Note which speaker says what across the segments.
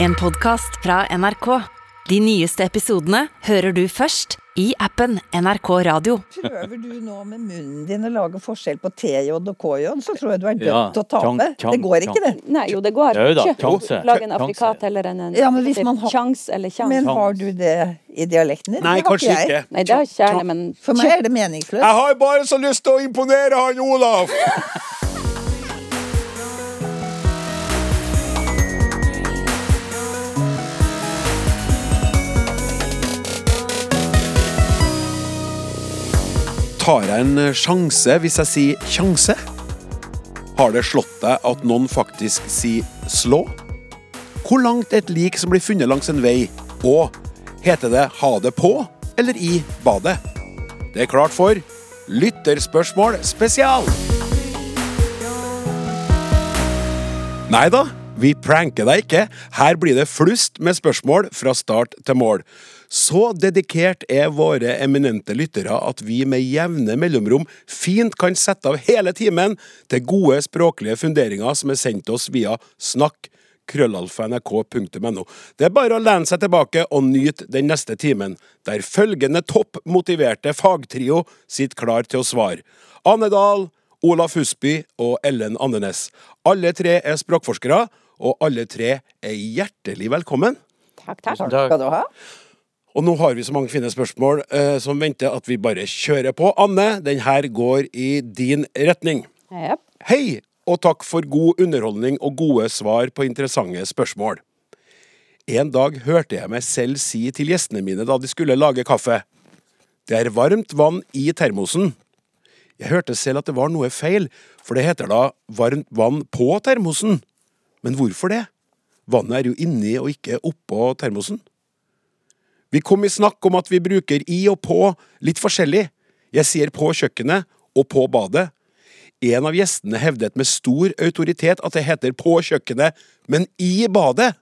Speaker 1: En podkast fra NRK. De nyeste episodene hører du først i appen NRK Radio.
Speaker 2: Prøver du nå med munnen din å lage forskjell på TJ og KJ, så tror jeg du er dømt
Speaker 3: Ja,
Speaker 2: til å tape. det går ikke, det.
Speaker 4: Nei, jo, det går.
Speaker 3: Jo.
Speaker 4: Lage en afrikat eller en, en
Speaker 2: Ja, men hvis man har-
Speaker 4: Kjangs eller kjang.
Speaker 2: Men har du det i dialekten din?
Speaker 5: Nei, kanskje
Speaker 2: jeg.
Speaker 5: ikke.
Speaker 4: Nei, det har kjerne, men
Speaker 2: For meg er det meningsløst.
Speaker 5: Jeg har bare så lyst til å imponere han Olaf! Tar jeg en eh, sjanse hvis jeg sier sjanse? Har det slått deg at noen faktisk sier slå? Hvor langt er et lik som blir funnet langs en vei? Og heter det ha det på eller i badet? Det er klart for Lytterspørsmål spesial! Nei da, vi pranker deg ikke. Her blir det flust med spørsmål fra start til mål. Så dedikert er våre eminente lyttere at vi med jevne mellomrom fint kan sette av hele timen til gode språklige funderinger som er sendt oss via snakk krøllalfa.nrk.no. Det er bare å lene seg tilbake og nyte den neste timen, der følgende topp motiverte fagtrio sitter klar til å svare. Ane Dahl, Olaf Husby og Ellen Andenes. Alle tre er språkforskere, og alle tre er hjertelig velkommen.
Speaker 4: takk, takk.
Speaker 2: Takk skal du ha.
Speaker 5: Og nå har vi så mange fine spørsmål eh, som venter at vi bare kjører på. Anne, den her går i din retning.
Speaker 4: Yep.
Speaker 5: Hei, og takk for god underholdning og gode svar på interessante spørsmål. En dag hørte jeg meg selv si til gjestene mine da de skulle lage kaffe. Det er varmt vann i termosen. Jeg hørte selv at det var noe feil, for det heter da varmt vann på termosen. Men hvorfor det? Vannet er jo inni og ikke oppå termosen. Vi kom i snakk om at vi bruker i og på litt forskjellig. Jeg sier på kjøkkenet og på badet. En av gjestene hevdet med stor autoritet at det heter på kjøkkenet, men i badet.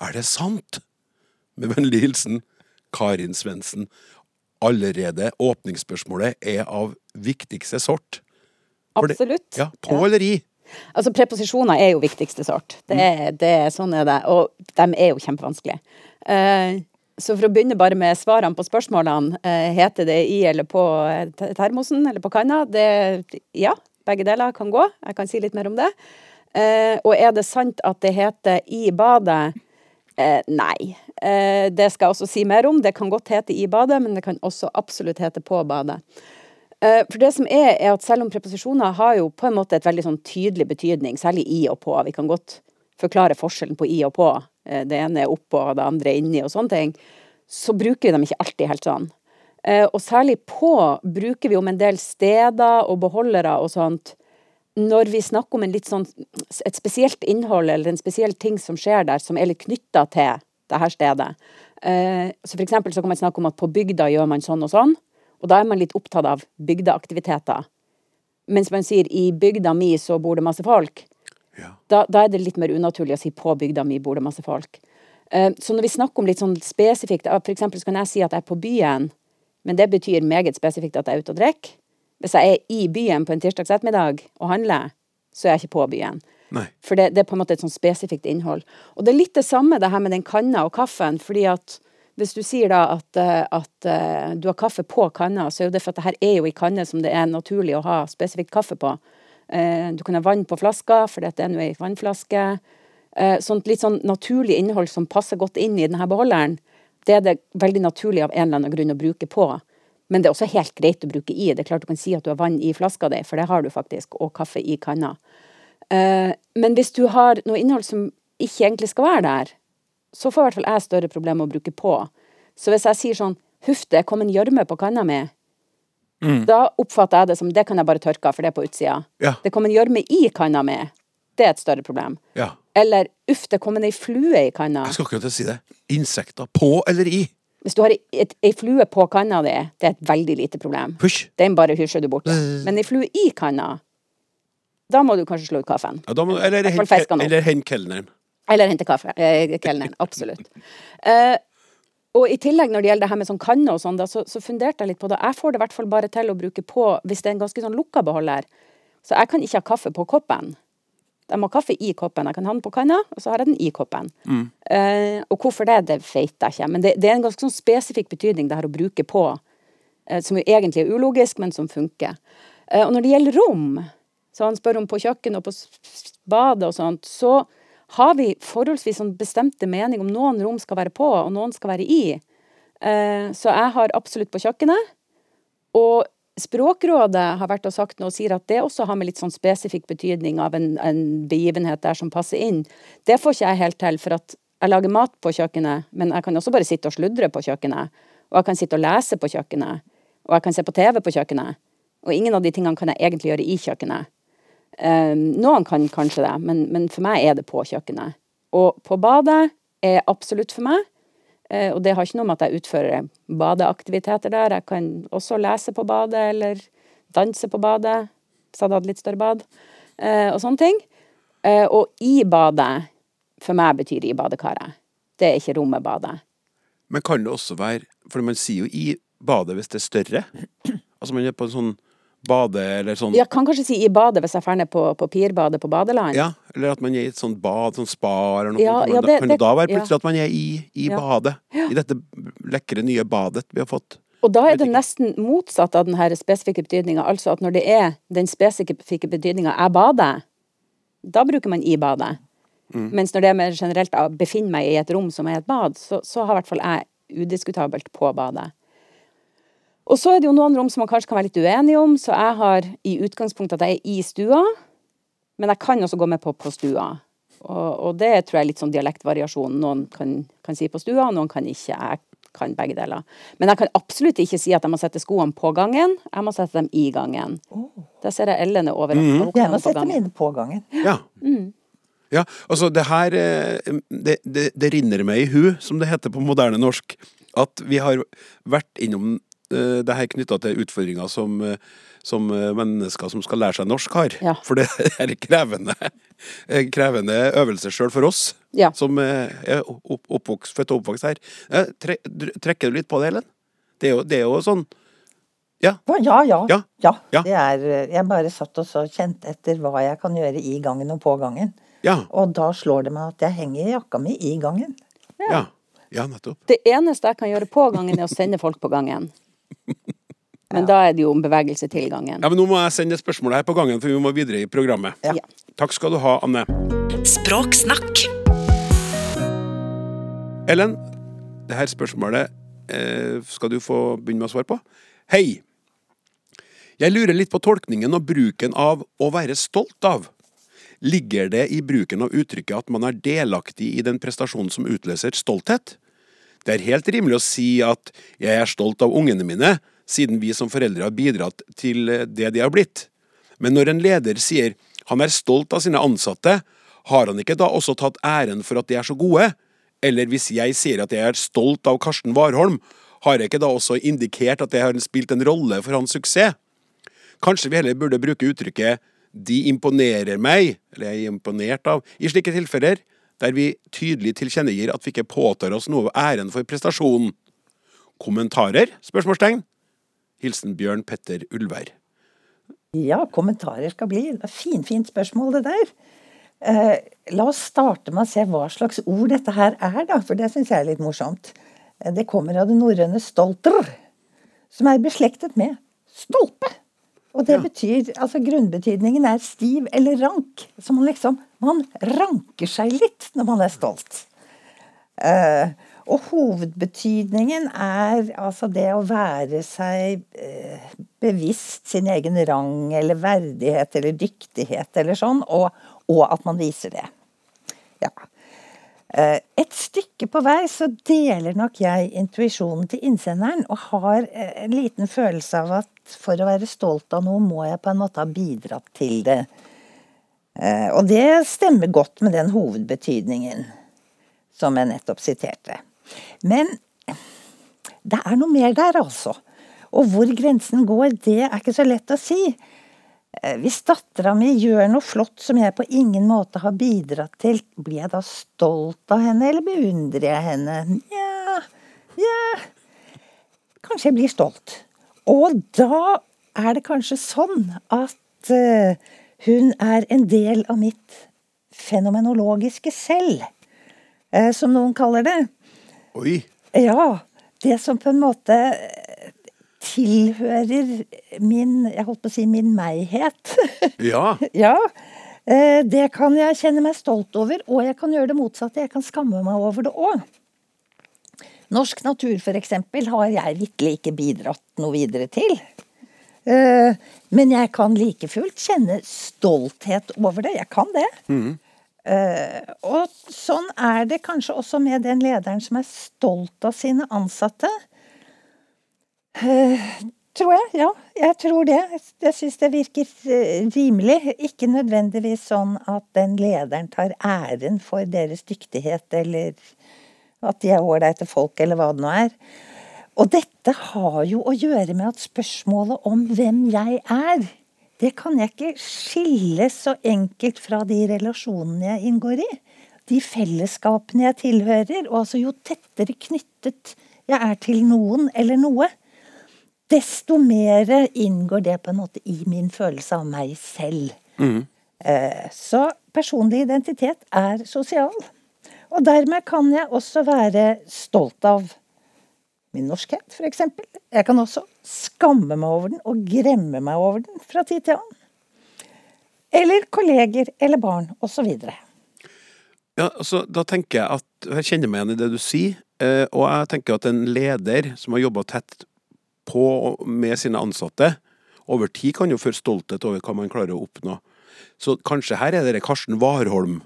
Speaker 5: Er det sant? Med vennlig hilsen Karin Svendsen. Allerede åpningsspørsmålet er av viktigste sort. Det-
Speaker 4: Absolutt.
Speaker 5: Ja, på eller i?
Speaker 4: Altså, preposisjoner er jo viktigste sort. Det mm. det sånn er det. Og de er jo kjempevanskelige. Eh, så for å begynne bare med svarene på spørsmålene. Eh, heter det i eller på eh, termosen eller på kanna? Det, ja, begge deler kan gå. Jeg kan si litt mer om det. Eh, og er det sant at det heter i badet? Nei. Det skal jeg også si mer om. Det kan godt hete i badet, men det kan også absolutt hete på badet. For det som er, er at selv om preposisjoner har jo på en måte et veldig sånn tydelig betydning, særlig i og på, vi kan godt forklare forskjellen på i og på, det ene er oppå og det andre er inni og sånne ting, så bruker vi dem ikke alltid helt sånn. Eh, Og særlig på bruker vi om en del steder og beholdere og sånt, når vi snakker om sånn, et spesielt innhold eller en spesiell ting som skjer der, som er litt knytta til det her stedet. Eh, Så for eksempel så kan man snakke om at på bygda gjør man sånn og sånn, og da er man litt opptatt av bygdeaktiviteter. Mens man sier i bygda mi så bor det masse folk,
Speaker 5: Ja.
Speaker 4: da, da er det litt mer unaturlig å si på bygda mi bor det masse folk. Eh, Så når vi snakker om litt sånn spesifikt, f.eks. så kan jeg si at jeg er på byen, men det betyr meget spesifikt at jeg er ute og drikker. Hvis jeg er i byen på en tirsdags ettermiddag og handler, så er jeg ikke på byen.
Speaker 5: Nei.
Speaker 4: For det, det er på en måte et sånn spesifikt innhold. Og det er litt det samme det her med den kanna og kaffen, fordi at hvis du sier da at, eh, at eh, du har kaffe på kanna, så er jo det for at det her er jo i kanne som det er naturlig å ha spesifikt kaffe på. Eh, Du kan ha vann på flaska, for dette er nå ei vannflaske. Eh, Sånt litt sånn naturlig innhold som passer godt inn i denne beholderen, det er det veldig naturlig av en eller annen grunn å bruke på. Men det er også helt greit å bruke i. Det er klart du kan si at du har vann i flaska di, for det har du faktisk, og kaffe i kanna. Eh, Men hvis du har noe innhold som ikke egentlig skal være der, så får i hvert fall jeg større problemer med å bruke på. Så hvis jeg sier sånn Huff, det kom en gjørme på kanna mi. Da oppfatter jeg det som det kan jeg bare tørke av, for det er på utsida.
Speaker 5: Ja.
Speaker 4: Det kom en gjørme i kanna mi. Det er et større problem.
Speaker 5: Ja.
Speaker 4: Eller uff, det kom en ei flue i kanna.
Speaker 5: Jeg skal akkurat si det. Insekter. På eller i?
Speaker 4: Hvis du har ei- flue på kanna di, det er et veldig lite problem.
Speaker 5: Push.
Speaker 4: Den bare hysjer du bort. Men ei flue i kanna, da må du kanskje slå ut kaffen.
Speaker 5: Ja, må, eller
Speaker 4: hente,
Speaker 5: eller hent kelneren.
Speaker 4: Eller hente kaffe. Eh, kelneren. Absolutt. Eh, og i tillegg når det gjelder det her med sånn kanne og sånn, da, så, så funderte jeg litt på det. Jeg får det i hvert fall bare til å bruke på hvis det er en ganske sånn lukka beholder. Så jeg kan ikke ha kaffe på koppen. Jeg må ha kaffe i koppen. Jeg kan ha den på kanna, og så har jeg den i koppen. Eh, og hvorfor det, det vet jeg ikke. Men det, det er en ganske sånn spesifikk betydning det her å bruke på, eh, som jo egentlig er ulogisk, men som funker. Eh, og når det gjelder rom, så han spør om på kjøkken og på badet og sånt, så har vi forholdsvis sånn bestemte mening om noen rom skal være på, og noen skal være i. Eh, så jeg har absolutt på kjøkkenet. Og Språkrådet har vært og sagt noe og sier at det også har med litt sånn spesifikk betydning av en, en begivenhet der som passer inn. Det får ikke jeg helt til, for at jeg lager mat på kjøkkenet, men jeg kan også bare sitte og sludre på kjøkkenet. Og jeg kan sitte og lese på kjøkkenet. Og jeg kan se på TV på kjøkkenet. Og ingen av de tingene kan jeg egentlig gjøre i kjøkkenet. Eh, noen kan kanskje det, men, men for meg er det på kjøkkenet. Og på badet er absolutt for meg. Eh, og det har ikke noe med at jeg utfører badeaktiviteter der. Jeg kan også lese på badet, eller danse på badet, jeg hadde hatt litt større bad, eh, og sånne ting. Eh, og i badet, for meg betyr i badekaret. Det er ikke rommet badet.
Speaker 5: Men kan det også være For man sier jo i badet hvis det er større. Altså man er på en sånn bade eller sånn
Speaker 4: Jeg kan kanskje si i badet hvis jeg drar på, på Pirbadet på badeland.
Speaker 5: Ja, eller at man er i et sånt bad, sånn spa eller noe.
Speaker 4: Ja,
Speaker 5: Kan
Speaker 4: ja,
Speaker 5: da-
Speaker 4: det-
Speaker 5: kan det da være
Speaker 4: ja.
Speaker 5: plutselig at man er i, i
Speaker 4: Ja.
Speaker 5: badet? I dette lekre nye badet vi har fått?
Speaker 4: Og da er det nesten motsatt av den her spesifikke betydninga. Altså at når det er den spesifikke betydninga 'jeg bader', da bruker man 'i badet'.
Speaker 5: Mm.
Speaker 4: Mens når det er mer generelt å befinne meg i et rom som er et bad, så, så har i hvert fall jeg udiskutabelt på badet. Og så er det jo noen rom som man kanskje kan være litt uenig om, så jeg har i utgangspunktet at jeg er i stua, men jeg kan også gå med på på stua. Og, og det tror jeg er litt sånn dialektvariasjon. Noen kan, kan si på stua, noen kan ikke. Jeg kan begge deler. Men jeg kan absolutt ikke si at jeg må sette skoene på gangen. Jeg må sette dem i gangen. Der ser jeg Ellen er over. Mm.
Speaker 2: Jeg må sette
Speaker 4: dem
Speaker 2: inn på gangen.
Speaker 5: Ja. Ja, altså det her eh, det, det, det rinner meg i hu, som det heter på moderne norsk, at vi har vært innom det her knytta til utfordringer som, eh, som eh, mennesker som skal lære seg norsk, har.
Speaker 4: Ja.
Speaker 5: For det er krevende, en krevende øvelse sjøl for oss
Speaker 4: Ja.
Speaker 5: som eh, er oppvokst, født og oppvokst her. Eh, tre, trekker du litt på det, Helen? Det er jo, det er jo sånn Ja.
Speaker 2: Ja, ja.
Speaker 5: Ja,
Speaker 2: ja.
Speaker 5: ja.
Speaker 2: Det er, eh, jeg bare satt og så kjente etter hva jeg kan gjøre i gangen og på gangen.
Speaker 5: Ja.
Speaker 2: Og da slår det meg at jeg henger jakka mi i gangen.
Speaker 5: Ja, ja nettopp.
Speaker 4: Det eneste jeg kan gjøre på gangen, er å sende folk på gangen. Men da er det jo om bevegelse til gangen.
Speaker 5: Ja, men Nå må jeg sende et spørsmål her på gangen, for vi må videre i programmet.
Speaker 2: Ja.
Speaker 4: Ja.
Speaker 5: Takk skal du ha, Anne.
Speaker 1: Språksnakk.
Speaker 5: Ellen, det her spørsmålet eh, skal du få begynne med å svare på. Hei! Jeg lurer litt på tolkningen og bruken av å være stolt av. Ligger det i bruken av uttrykket at man er delaktig i den prestasjonen som utløser stolthet? Det er helt rimelig å si at jeg er stolt av ungene mine, siden vi som foreldre har bidratt til eh, det de har blitt. Men når en leder sier han er stolt av sine ansatte, har han ikke da også tatt æren for at de er så gode? Eller hvis jeg sier at jeg er stolt av Karsten Warholm, har jeg ikke da også indikert at jeg har spilt en rolle for hans suksess? Kanskje vi heller burde bruke uttrykket 'de imponerer meg', eller 'jeg er imponert av', i slike tilfeller, der vi tydelig tilkjennegir at vi ikke påtar oss noe av æren for prestasjonen. Kommentarer? Spørsmålstegn. Hilsen Bjørn Petter Ulvær.
Speaker 2: Ja, kommentarer skal bli. Det er Fint, fint spørsmål, det der. Eh, la oss starte med å se hva slags ord dette her er, da, for det syns jeg er litt morsomt. Eh, Det kommer av det norrøne 'stolter', som er beslektet med 'stolpe'. Og det betyr, altså Grunnbetydningen er stiv eller rank. Så man liksom man ranker seg litt når man er stolt. Uh, og hovedbetydningen er altså det å være seg uh, bevisst sin egen rang eller verdighet eller dyktighet eller sånn, og, og at man viser det. Ja. Eh, et stykke på vei så deler nok jeg intuisjonen til innsenderen, og har eh, en liten følelse av at for å være stolt av noe, må jeg på en måte ha bidratt til det. Eh, og det stemmer godt med den hovedbetydningen som jeg nettopp siterte. Men det er noe mer der, altså. Og hvor grensen går, det er ikke så lett å si. Eh, Hvis dattera mi gjør noe flott som jeg på ingen måte har bidratt til, blir jeg da stolt av henne, eller beundrer jeg henne? Nja, ja Kanskje jeg blir stolt. Og da er det kanskje sånn at eh, hun er en del av mitt fenomenologiske selv, eh, som noen kaller det.
Speaker 5: Oi.
Speaker 2: Ja. Det som på en måte tilhører min Jeg holdt på å si min meghet.
Speaker 5: Ja.
Speaker 2: ja. Eh, det kan jeg kjenne meg stolt over, og jeg kan gjøre det motsatte. Jeg kan skamme meg over det òg. Norsk natur, eksempel, har jeg vitterlig ikke bidratt noe videre til. Eh, men jeg kan like fullt kjenne stolthet over det. Jeg kan det.
Speaker 5: Mm.
Speaker 2: Og sånn er det kanskje også med den lederen som er stolt av sine ansatte. Eh, tror jeg, ja. Jeg tror det. Jeg syns det virker rimelig. Ikke nødvendigvis sånn at den lederen tar æren for deres dyktighet eller at de er ålreite folk, eller hva det nå er. Og dette har jo å gjøre med at spørsmålet om hvem jeg er, det kan jeg ikke skille så enkelt fra de relasjonene jeg inngår i. De fellesskapene jeg tilhører. Og altså jo tettere knyttet jeg er til noen eller noe, desto mer inngår det på en måte i min følelse av meg selv.
Speaker 5: Mm.
Speaker 2: Så personlig identitet er sosial. Og dermed kan jeg også være stolt av min norskhet, f.eks. Jeg kan også skamme meg over den og gremme meg over den fra tid til annen. Eller kolleger eller barn, osv.
Speaker 5: Ja, altså, da tenker jeg at Jeg kjenner meg igjen i det du sier. Eh, og jeg tenker at en leder som har jobba tett på med sine ansatte, over tid kan jo føre stolthet over hva man klarer å oppnå. Så kanskje her er det Karsten Warholm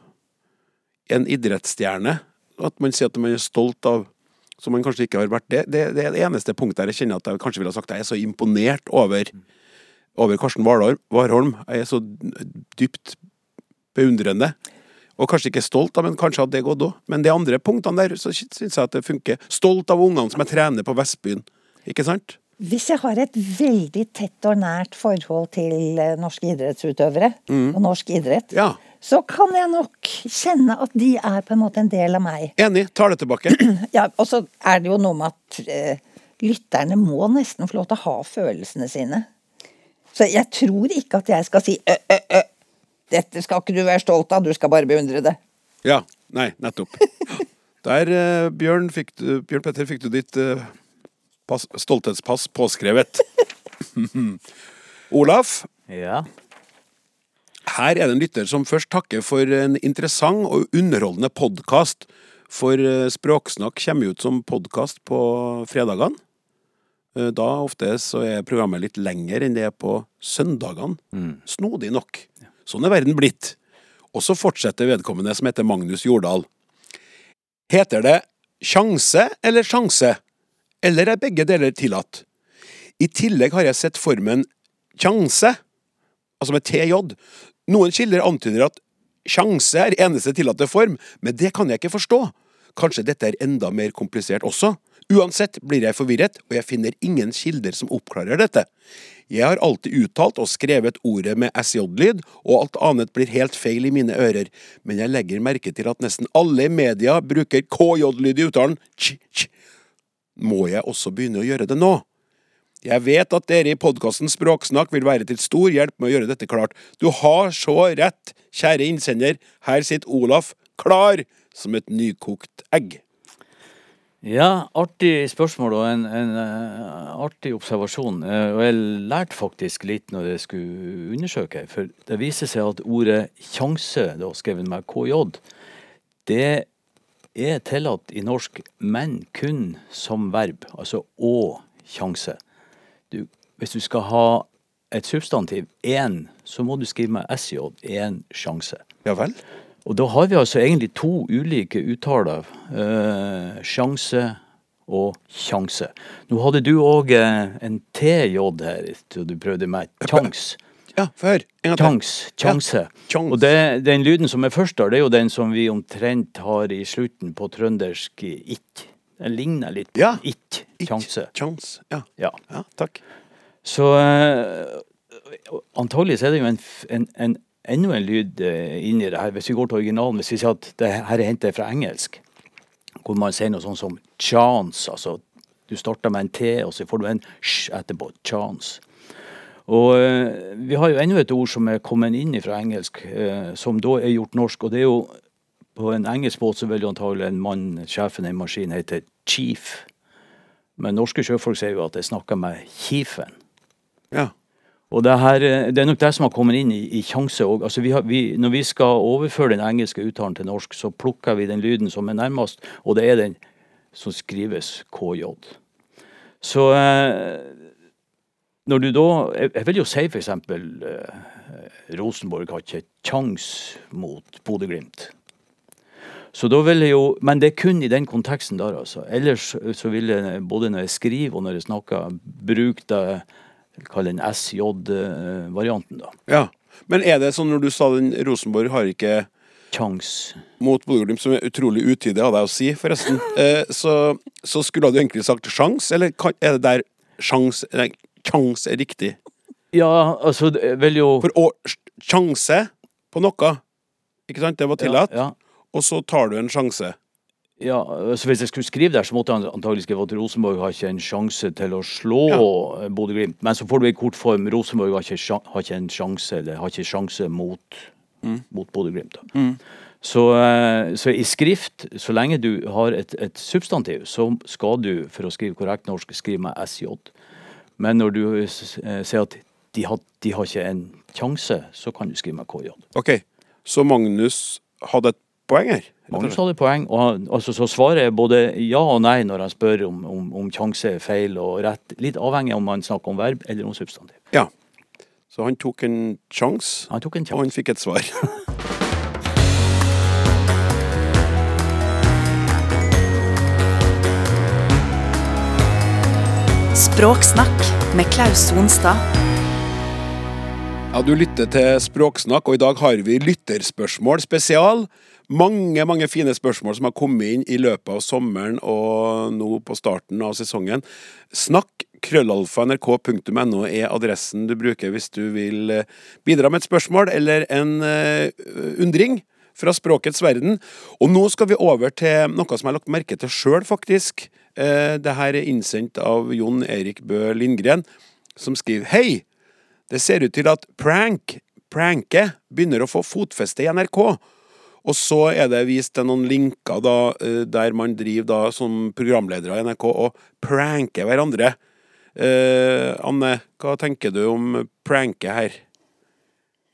Speaker 5: en idrettsstjerne. At man sier at man er stolt av som man kanskje ikke har vært det. Det, det er det eneste punktet jeg kjenner at jeg kanskje ville ha sagt at jeg er så imponert over, over Karsten Warholm. Jeg er så dypt beundrende. Og kanskje ikke stolt, men kanskje hadde det gått òg. Men de andre punktene der så syns jeg at det funker. Stolt av ungene som jeg trener på Vestbyen. Ikke sant?
Speaker 2: Hvis jeg har et veldig tett og nært forhold til eh, norske idrettsutøvere
Speaker 5: Mm.
Speaker 2: og norsk idrett,
Speaker 5: Ja.
Speaker 2: så kan jeg nok kjenne at de er på en måte en del av meg.
Speaker 5: Enig. Tar det tilbake.
Speaker 2: Ja, Og så er det jo noe med at eh, lytterne må nesten få lov til å ha følelsene sine. Så jeg tror ikke at jeg skal si ø, ø, ø, dette skal ikke du være stolt av, du skal bare beundre det.
Speaker 5: Ja. Nei, nettopp. Der, eh, Bjørn, fikk Bjørn Petter, fikk du ditt eh, pass, stolthetspass påskrevet. Olaf,
Speaker 3: Ja.
Speaker 5: her er det en lytter som først takker for en interessant og underholdende podkast. For eh, Språksnakk kommer ut som podkast på fredagene. Eh, Da ofte så er programmet litt lenger enn det er på søndagene. Snodig nok. Sånn er verden blitt. Og så fortsetter vedkommende som heter Magnus Jordal. Heter det sjanse eller sjanse? Eller er begge deler tillatt? I tillegg har jeg sett formen tjanse, altså med TJ. Noen kilder antyder at sjanse er eneste tillatte form, men det kan jeg ikke forstå. Kanskje dette er enda mer komplisert også? Uansett blir jeg forvirret, og jeg finner ingen kilder som oppklarer dette. Jeg har alltid uttalt og skrevet ordet med SJ-lyd, og alt annet blir helt feil i mine ører, men jeg legger merke til at nesten alle i media bruker KJ-lyd i uttalen tj. Må jeg også begynne å gjøre det nå? Jeg vet at dere i podkasten Språksnakk vil være til stor hjelp med å gjøre dette klart. Du har så rett, kjære innsender. Her sitter Olaf, klar som et nykokt egg.
Speaker 3: Ja, artig spørsmål og en, en uh, artig observasjon. Uh, og jeg lærte faktisk litt når jeg skulle undersøke. For det viser seg at ordet sjanse, da skrevet med KJ, det er tillatt i norsk, men kun som verb. Altså å sjanse. Du, hvis du skal ha et substantiv, én, så må du skrive med SJ, én sjanse.
Speaker 5: Ja vel?
Speaker 3: Og da har vi altså egentlig to ulike uttaler. Eh, sjanse og sjanse. Nå hadde du òg eh, en TJ her, så du prøvde med tjangs.
Speaker 5: Ja, få høre.
Speaker 3: Tjangs, tjanse.
Speaker 5: Ja.
Speaker 3: Og det, den lyden som er først der, det er jo den som vi omtrent har i slutten på trøndersk itj. Den ligner litt på
Speaker 5: Ja.
Speaker 3: it.
Speaker 5: Ikke
Speaker 3: Tjanse.
Speaker 5: Chance. Ja.
Speaker 3: Ja.
Speaker 5: ja, takk.
Speaker 3: Så uh, antagelig så er det jo en, en, en, enda en lyd eh, inni det her. Hvis vi går til originalen, hvis vi sier at det her er hentet fra engelsk, hvor man sier noe sånn som chance, altså du starter med en T, og så får du en sj etterpå. Chance. Og eh, vi har jo ennå et ord som er kommet inn fra engelsk, eh, som da er gjort norsk. Og det er jo på en engelsk båt så vil jo antagelig en mann, sjefen i en maskin, hete chief. Men norske sjøfolk sier jo at jeg snakker med kiefen.
Speaker 5: Ja.
Speaker 3: Og det, her, eh, det er nok det som har kommet inn i, i sjanse òg. Altså vi har- vi- når vi skal overføre den engelske uttalen til norsk, så plukker vi den lyden som er nærmest, og det er den som skrives KJ. Så eh, når du da Jeg, vil jo si eksempel eh, Rosenborg har ikke kjangs mot Bodø-Glimt. Så da vil jeg jo, Men det er kun i den konteksten der, altså. Ellers så vil jeg, både når jeg skriver og når jeg snakker, bruke det Kall den SJ-varianten, da.
Speaker 5: ja. Men er det sånn når du sa den Rosenborg har ikke
Speaker 3: Kjangs.
Speaker 5: mot Bodø-Glimt, som er utrolig utidig av deg å si, forresten, eh, så, så skulle du egentlig sagt sjans, eller kan- er det der sjans Nei, kjangs er riktig?
Speaker 3: Ja, altså, vel jo
Speaker 5: For å sjanse på noe, ikke sant, det var tillatt,
Speaker 3: Ja, ja.
Speaker 5: og så tar du en sjanse.
Speaker 3: Ja, altså Hvis jeg skulle skrive der, så måtte jeg antagelig skrive at Rosenborg har ikke en sjanse til å slå
Speaker 5: Ja.
Speaker 3: Bodø-Glimt. Men så får du i kort form Rosenborg har ikke, har ikke en sjanse eller har ikke sjanse mot, mot Bodø-Glimt. Mm. Så, eh, så i skrift, så lenge du har et, et substantiv, så skal du for å skrive korrekt norsk skrive med SJ. Men når du s- eh, sier at de har, de har ikke en sjanse, så kan du skrive med KJ.
Speaker 5: Ok, så Magnus hadde et poeng her?
Speaker 3: Magnus hadde poeng. Og han, altså, så svaret er både ja og nei når han spør om, om, om sjanse er feil og rett. Litt avhengig om man snakker om verb eller om substantiv.
Speaker 5: Ja. Så han tok en sjans,
Speaker 3: Han tok en
Speaker 5: og han fikk et svar.
Speaker 1: Språksnakk med Klaus Sonstad.
Speaker 5: Ja, Du lytter til Språksnakk, og i dag har vi lytterspørsmål spesial. Mange mange fine spørsmål som har kommet inn i løpet av sommeren og nå på starten av sesongen. Snakk krøllalfa nrk.no er adressen du bruker hvis du vil eh, bidra med et spørsmål eller en eh, undring fra språkets verden. Og nå skal vi over til noe som jeg har lagt merke til sjøl, faktisk. Eh, det her er innsendt av Jon Erik Bø Lindgren, som skriver Hei! Det ser ut til at prank, pranke, begynner å få fotfeste i NRK. Og så er det vist til noen linker da, eh, der man driver da som programledere i NRK og pranker hverandre. Eh, Anne, hva tenker du om pranke her?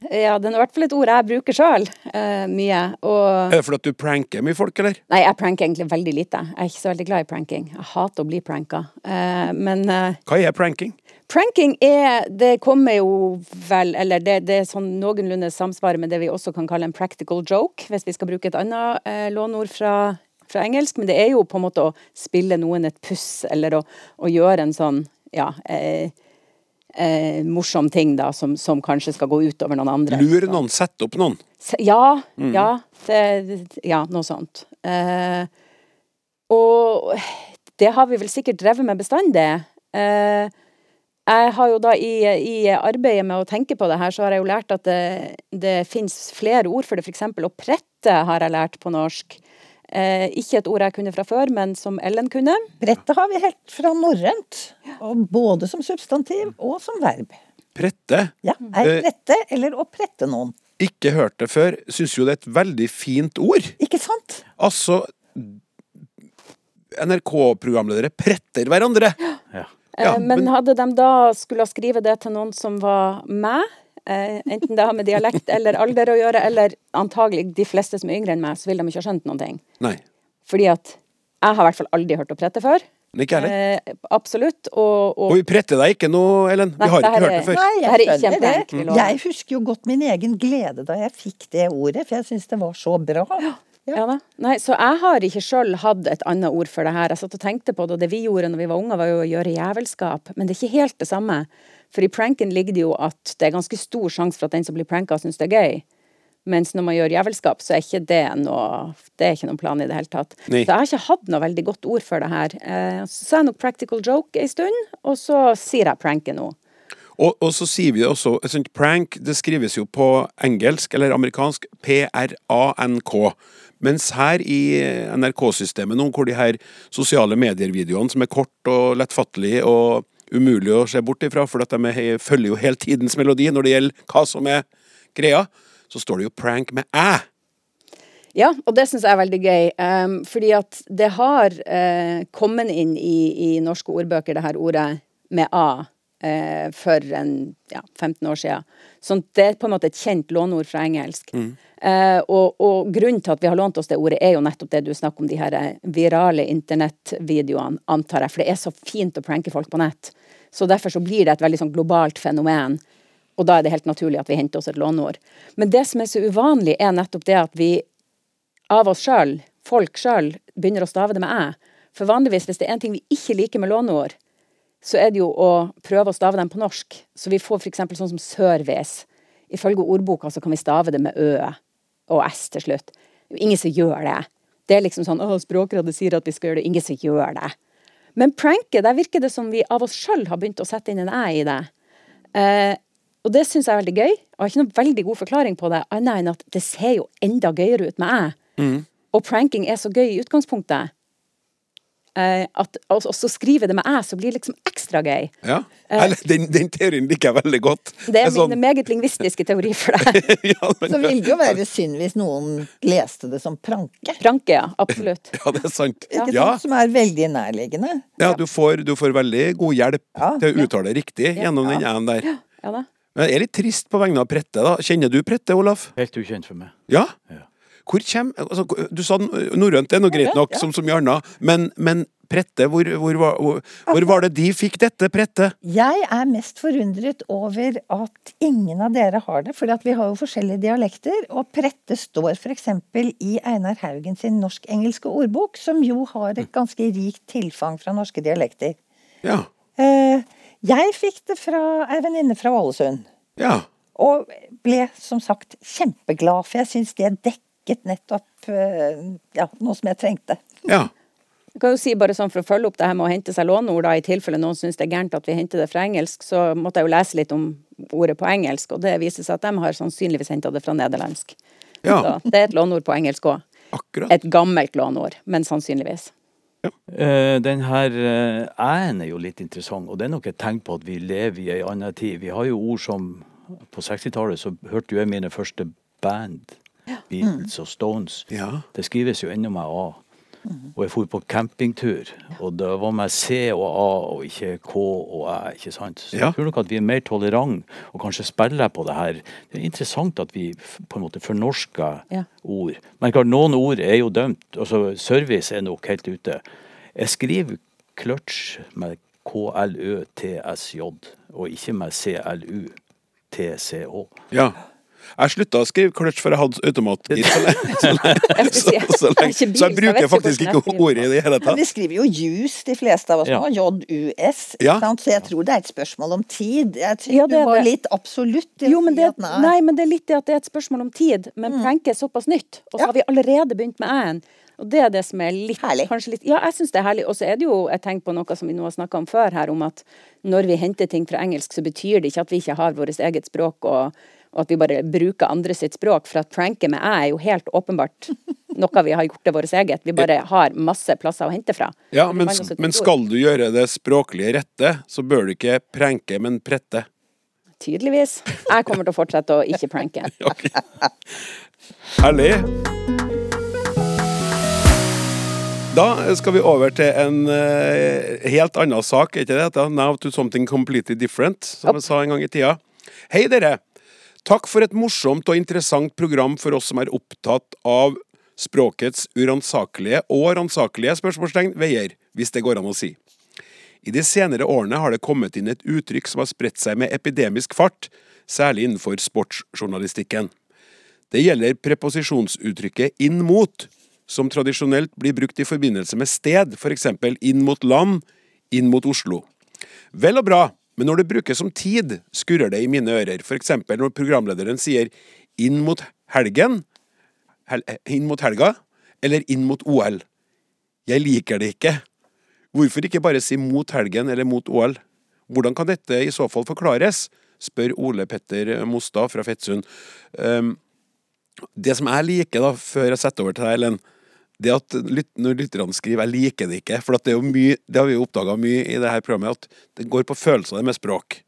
Speaker 4: Ja, det er i hvert fall et ord jeg bruker sjøl uh, mye. Og
Speaker 5: Er det fordi du pranker mye folk, eller?
Speaker 4: Nei, jeg pranker egentlig veldig lite. Jeg er ikke så veldig glad i pranking. Jeg hater å bli pranka. Uh, men uh...
Speaker 5: Hva er pranking?
Speaker 4: pranking er Det kommer jo vel Eller det, det er sånn noenlunde samsvarer med det vi også kan kalle en practical joke, hvis vi skal bruke et annet lånord fra, fra engelsk. Men det er jo på en måte å spille noen et puss, eller å, å gjøre en sånn ja, eh, eh, morsom ting da, som, som kanskje skal gå ut over noen andre.
Speaker 5: Lure noen, sette opp noen.
Speaker 4: Ja, ja, det, ja, noe sånt. Eh, og det har vi vel sikkert drevet med bestandig. Eh, jeg har jo da i, i arbeidet med å tenke på det her, så har jeg jo lært at det, det finnes flere ord for det. Eksempel å prette har jeg lært på norsk. Eh, ikke et ord jeg kunne fra før, men som Ellen kunne.
Speaker 2: Brettet har vi helt fra norrønt. Både som substantiv og som verb.
Speaker 5: Prette.
Speaker 2: Ja, ei
Speaker 5: Eh.
Speaker 2: prette eller å prette noen.
Speaker 5: Ikke hørt det før. Syns jo det er et veldig fint ord.
Speaker 2: Ikke sant?
Speaker 5: Altså NRK-programledere pretter hverandre.
Speaker 3: Ja.
Speaker 5: Ja,
Speaker 4: Eh, men
Speaker 5: men-
Speaker 4: hadde de da skulle skrive det til noen som var meg, enten det har med dialekt eller alder å gjøre, eller antagelig de fleste som er yngre enn meg, så vil de ikke ha skjønt noen ting.
Speaker 5: Nei.
Speaker 4: Fordi at jeg har i hvert fall aldri hørt å prette før.
Speaker 5: Ikke heller.
Speaker 4: Eh, absolutt. Og, og
Speaker 5: Og vi pretter deg ikke nå, Ellen. Vi har ikke hørt det før.
Speaker 2: Nei,
Speaker 4: Det er
Speaker 2: jeg
Speaker 4: ikke
Speaker 2: skjønner det. Jeg husker jo godt min egen glede da jeg fikk det ordet, for jeg syns det var så bra.
Speaker 4: Ja da. Nei, så jeg har ikke sjøl hatt et annet ord for det her. Jeg satt og tenkte på det, og det vi gjorde når vi var unge, var jo å gjøre jævelskap. Men det er ikke helt det samme. For i pranken ligger det jo at det er ganske stor sjanse for at den som blir pranka, syns det er gøy. Mens når man gjør jævelskap, så er ikke det noe Det er ikke noen plan i det hele tatt.
Speaker 5: Nei.
Speaker 4: Så jeg har ikke hatt noe veldig godt ord for det her. Eh, så sa jeg nok practical joke ei stund, og så sier jeg pranken nå.
Speaker 5: Og, og så sier vi også et sånt Prank det skrives jo på engelsk eller amerikansk P-R-A-N-K. Mens her i NRK-systemet nå, hvor de her sosiale medier-videoene som er kort og lettfattelige og umulig å se bort ifra, for at de er, følger jo hele tidens melodi når det gjelder hva som er greia. Så står det jo 'prank' med æ.
Speaker 4: Ja, og det syns jeg er veldig gøy. Um, fordi at det har uh, kommet inn i, i, norske ordbøker, det her ordet med A, uh, for en, ja, 15 år siden. Så det er på en måte et kjent låneord fra engelsk. Mm. Uh, og, og, grunnen til at vi har lånt oss det ordet, er jo nettopp det du snakker om, de her virale internettvideoene, antar jeg. For det er så fint å pranke folk på nett. Så derfor så blir det et veldig sånn globalt fenomen. Og da er det helt naturlig at vi henter oss et låneord. Men det som er så uvanlig, er nettopp det at vi av oss sjøl, folk sjøl, begynner å stave det med æ. For vanligvis, hvis det er en ting vi ikke liker med låneord, så er det jo å prøve å stave dem på norsk. Så vi får f.eks. sånn som service. Ifølge ordboka så kan vi stave det med ø og s til slutt. Ingen som gjør det. Det er liksom sånn å, Språkrådet sier at vi skal gjøre det. Ingen som gjør det. Men pranket, der virker det som vi av oss sjøl har begynt å sette inn en æ i det. Eh, og det syns jeg er veldig gøy. Jeg har ikke noen veldig god forklaring på det, annet enn at det ser jo enda gøyere ut med æ. Mm. Og pranking er så gøy i utgangspunktet. Uh, at også skrive det med æ, så blir det liksom ekstra gøy.
Speaker 5: Ja, uh, den, den, teorien liker jeg veldig godt.
Speaker 4: Det er sånn... min meget lingvistiske teori for deg.
Speaker 2: ja, men... Så ville det jo være synd hvis noen leste det som pranke.
Speaker 4: Pranke, ja. Absolutt.
Speaker 5: ja, det er sant.
Speaker 2: Ja. ja. Som er veldig nærliggende.
Speaker 5: Ja, du får, du får veldig god hjelp ja, til å uttale det riktig gjennom den æ-en der. Ja, da. Men jeg er litt trist på vegne av Prette, da. Kjenner du Prette, Olaf?
Speaker 3: Helt ukjent for meg.
Speaker 5: Ja? ja. Hvor kjem, altså, Du sa norrønt er noe greit nok, som så mye annet, men, men Prette, hvor, hvor, hvor, hvor, var det de fikk dette, Prette?
Speaker 2: Jeg er mest forundret over at ingen av dere har det, for vi har jo forskjellige dialekter. Og Prette står f.eks. i Einar Haugen sin norsk-engelske ordbok, som jo har et ganske rikt tilfang fra norske dialekter.
Speaker 5: Ja.
Speaker 2: Eh, jeg fikk det fra ei venninne fra Ålesund.
Speaker 5: Ja.
Speaker 2: Og ble som sagt kjempeglad, for jeg syns det dekket nettopp eh, ja, noe som jeg trengte.
Speaker 5: Ja.
Speaker 4: Jeg kan jo si bare sånn For å følge opp det her med å hente seg låneord, da, i tilfelle noen syns det er gærent at vi henter det fra engelsk, så måtte jeg jo lese litt om ordet på engelsk, og det viser seg at de har sannsynligvis henta det fra nederlandsk. Ja. Så det er et låneord på engelsk òg. Et gammelt låneord, men sannsynligvis.
Speaker 3: Ja. Uh, den her uh, æ-en er jo litt interessant, og det er nok et tegn på at vi lever i ei anna tid. Vi har jo ord som På 60-tallet så hørte jo jeg mine første band, Beatles og Stones.
Speaker 5: Ja.
Speaker 3: Det skrives jo ennå med A. Og jeg for på campingtur, og det var med C og A og ikke K og Æ. ikke sant? Så jeg tror nok at vi er mer tolerante og kanskje spiller på det her. Det er interessant at vi på en måte fornorsker ja. ord. Men klart, noen ord er jo dømt. altså Service er nok helt ute. Jeg skriver clutch med K-L-Ø-T-S-J, og ikke med C-L-U-T-C-H.
Speaker 5: Ja. Jeg slutta å skrive clutch for jeg hadde automatgir så. Så, så, så, så, jeg bruker faktisk ikke ordet i det hele tatt.
Speaker 2: Vi skriver jo juice, de fleste av oss nå. J-U-S. Ja. Så jeg tror det er et spørsmål om tid. Jeg tror ja, det, var litt absolutt.
Speaker 4: Jo, men det, nei, men det er litt det at det er et spørsmål om tid. Men mm. er såpass nytt, og så har vi allerede begynt med æ-en. Og det er det som er litt
Speaker 2: Herlig.
Speaker 4: Litt, ja, jeg syns det er herlig. Og så er det jo et tegn på noe som vi nå har snakka om før her, om at når vi henter ting fra engelsk, så betyr det ikke at vi ikke har vårt eget språk. og og at vi bare bruker andre sitt språk. For at pranke med æ er jo helt åpenbart noe vi har gjort til vårt eget. Vi bare har masse plasser å hente fra.
Speaker 5: Ja, men, men skal du gjøre det språklige rette, så bør du ikke pranke, men prette.
Speaker 4: Tydeligvis. Jeg kommer til å fortsette å ikke pranke.
Speaker 5: Herlig. Da skal vi over til en uh, helt annen sak, er ikke det? Now to something completely different, som jeg sa en gang i tida. Hei, dere. Takk for et morsomt og interessant program for oss som er opptatt av språkets uransakelige og ransakelige spørsmålstegn veier, hvis det går an å si. I de senere årene har det kommet inn et uttrykk som har spredt seg med epidemisk fart, særlig innenfor sportsjournalistikken. Det gjelder preposisjonsuttrykket 'inn mot', som tradisjonelt blir brukt i forbindelse med sted, f.eks. inn mot land, inn mot Oslo. Vel og bra, men når det brukes som tid, skurrer det i mine ører. Eksempel når programlederen sier 'inn mot helgen', hel, eh, inn mot helga, eller 'inn mot OL'. Jeg liker det ikke. Hvorfor ikke bare si 'mot helgen' eller 'mot OL'? Hvordan kan dette i så fall forklares? spør Ole Petter Mostad fra Fettsund. Um, det som jeg liker, da, før jeg setter over til deg, Ellen, det at lyt, når lytterne skriver 'jeg liker det ikke', for at det er jo mye, det har vi jo oppdaga mye i det her programmet, at det går på følelser det med språk.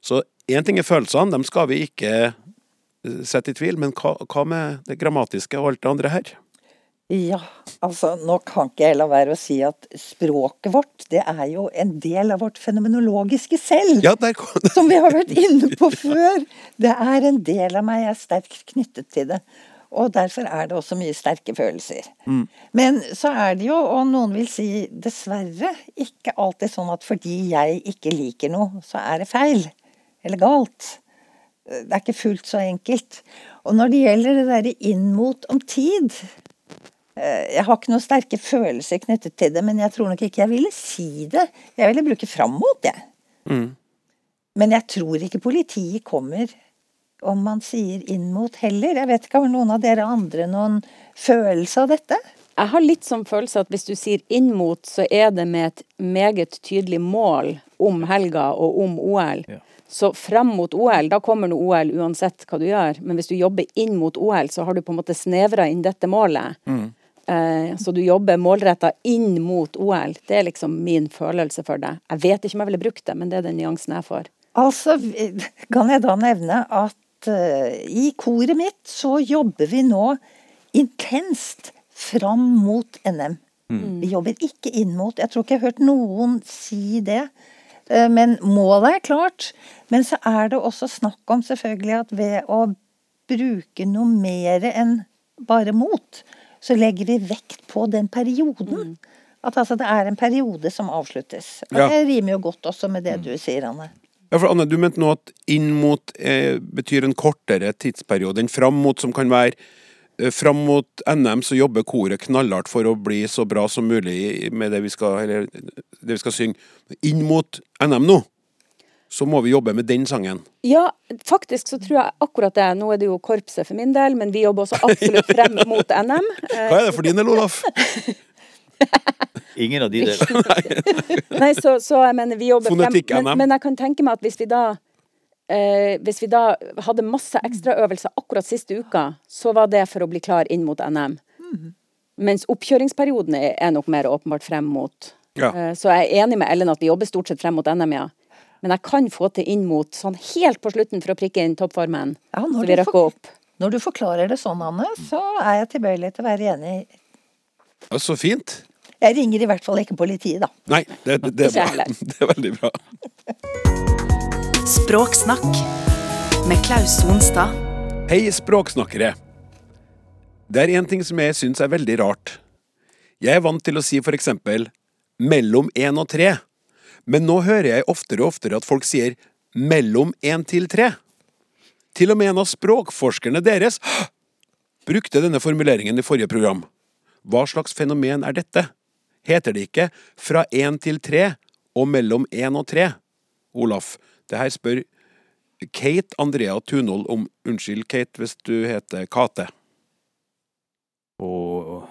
Speaker 5: Så én ting er følelsene, dem skal vi ikke eh, sette i tvil, men hva, hva med det grammatiske og alt det andre her?
Speaker 2: Ja, altså nå kan ikke jeg la være å si at språket vårt, det er jo en del av vårt fenomenologiske selv.
Speaker 5: Ja.
Speaker 2: Som vi har vært inne på før. Det er en del av meg, jeg er sterkt knyttet til det. Og derfor er det også mye sterke følelser. Men så er det jo, og noen vil si dessverre, ikke alltid sånn at fordi jeg ikke liker noe, så er det feil. Eller galt. Det er ikke fullt så enkelt. Og når det gjelder det derre inn mot om tid eh, Jeg har ikke noen sterke følelser knyttet til det, men jeg tror nok ikke jeg ville si det. Jeg ville bruke fram mot, jeg. Men jeg tror ikke politiet kommer om man sier inn mot heller. Jeg vet ikke, har noen av dere andre noen følelse av dette?
Speaker 4: Jeg har litt sånn følelse at hvis du sier inn mot, så er det med et meget tydelig mål om helga og om OL.
Speaker 3: Ja.
Speaker 4: Så frem mot OL, da kommer nå OL uansett hva du gjør. Men hvis du jobber inn mot OL, så har du på en måte snevra inn dette målet. Eh, så du jobber målretta inn mot OL. Det er liksom min følelse for det. Jeg vet ikke om jeg ville brukt det, men det er den nyansen jeg får.
Speaker 2: Altså, kan jeg da nevne at eh, i koret mitt så jobber vi nå intenst fram mot NM. Vi jobber ikke inn mot. Jeg tror ikke jeg har hørt noen si det. Eh, Men målet er klart. Men så er det også snakk om selvfølgelig at ved å bruke noe mer enn bare mot, så legger vi vekt på den perioden. At altså det er en periode som avsluttes. Og
Speaker 5: Ja.
Speaker 2: det rimer jo godt også med det du sier, Anne.
Speaker 5: Ja, for Anne, du mente nå at inn mot eh, betyr en kortere tidsperiode enn fram mot, som kan være eh, Fram mot NM så jobber koret knallhardt for å bli så bra som mulig med det vi skal, eller, det vi skal synge. Inn mot NM nå, så må vi jobbe med den sangen.
Speaker 4: Ja, faktisk så tror jeg akkurat det. Nå er det jo korpset for min del, men vi jobber også absolutt frem mot NM.
Speaker 5: Hva er det for din del, Olaf?
Speaker 3: Ingen av de der.
Speaker 4: Nei, så, så jeg mener vi jobber Fonetikk,
Speaker 5: frem.
Speaker 4: men, men jeg kan tenke meg at hvis vi da eh, Hvis vi da hadde masse ekstraøvelser akkurat siste uka, så var det for å bli klar inn mot NM. Mens oppkjøringsperioden er, nok mer åpenbart frem mot.
Speaker 5: Ja.
Speaker 4: Eh, så jeg er enig med Ellen at vi jobber stort sett frem mot NM, ja. Men jeg kan få til inn mot sånn helt på slutten for å prikke inn toppformen.
Speaker 2: Ja,
Speaker 4: så vi
Speaker 2: du
Speaker 4: rekker opp.
Speaker 2: Når du forklarer det sånn, Anne, så er jeg tilbøyelig til å være enig.
Speaker 5: Ja, så fint.
Speaker 2: Jeg ringer i hvert fall ikke politiet, da.
Speaker 5: Nei, det, det, det, er bra. Det er veldig bra.
Speaker 1: Språksnakk med Klaus Sonstad.
Speaker 5: Hei, språksnakkere. Det er en ting som jeg syns er veldig rart. Jeg er vant til å si for eksempel mellom én og tre, men nå hører jeg oftere og oftere at folk sier mellom én til tre. Til og med en av språkforskerne deres brukte denne formuleringen i forrige program. Hva slags fenomen er dette? Heter det ikke fra én til tre og mellom én og tre? Olaf, det her spør Kate Andrea Tunhold om Unnskyld, Kate, hvis du heter Kate.
Speaker 3: Og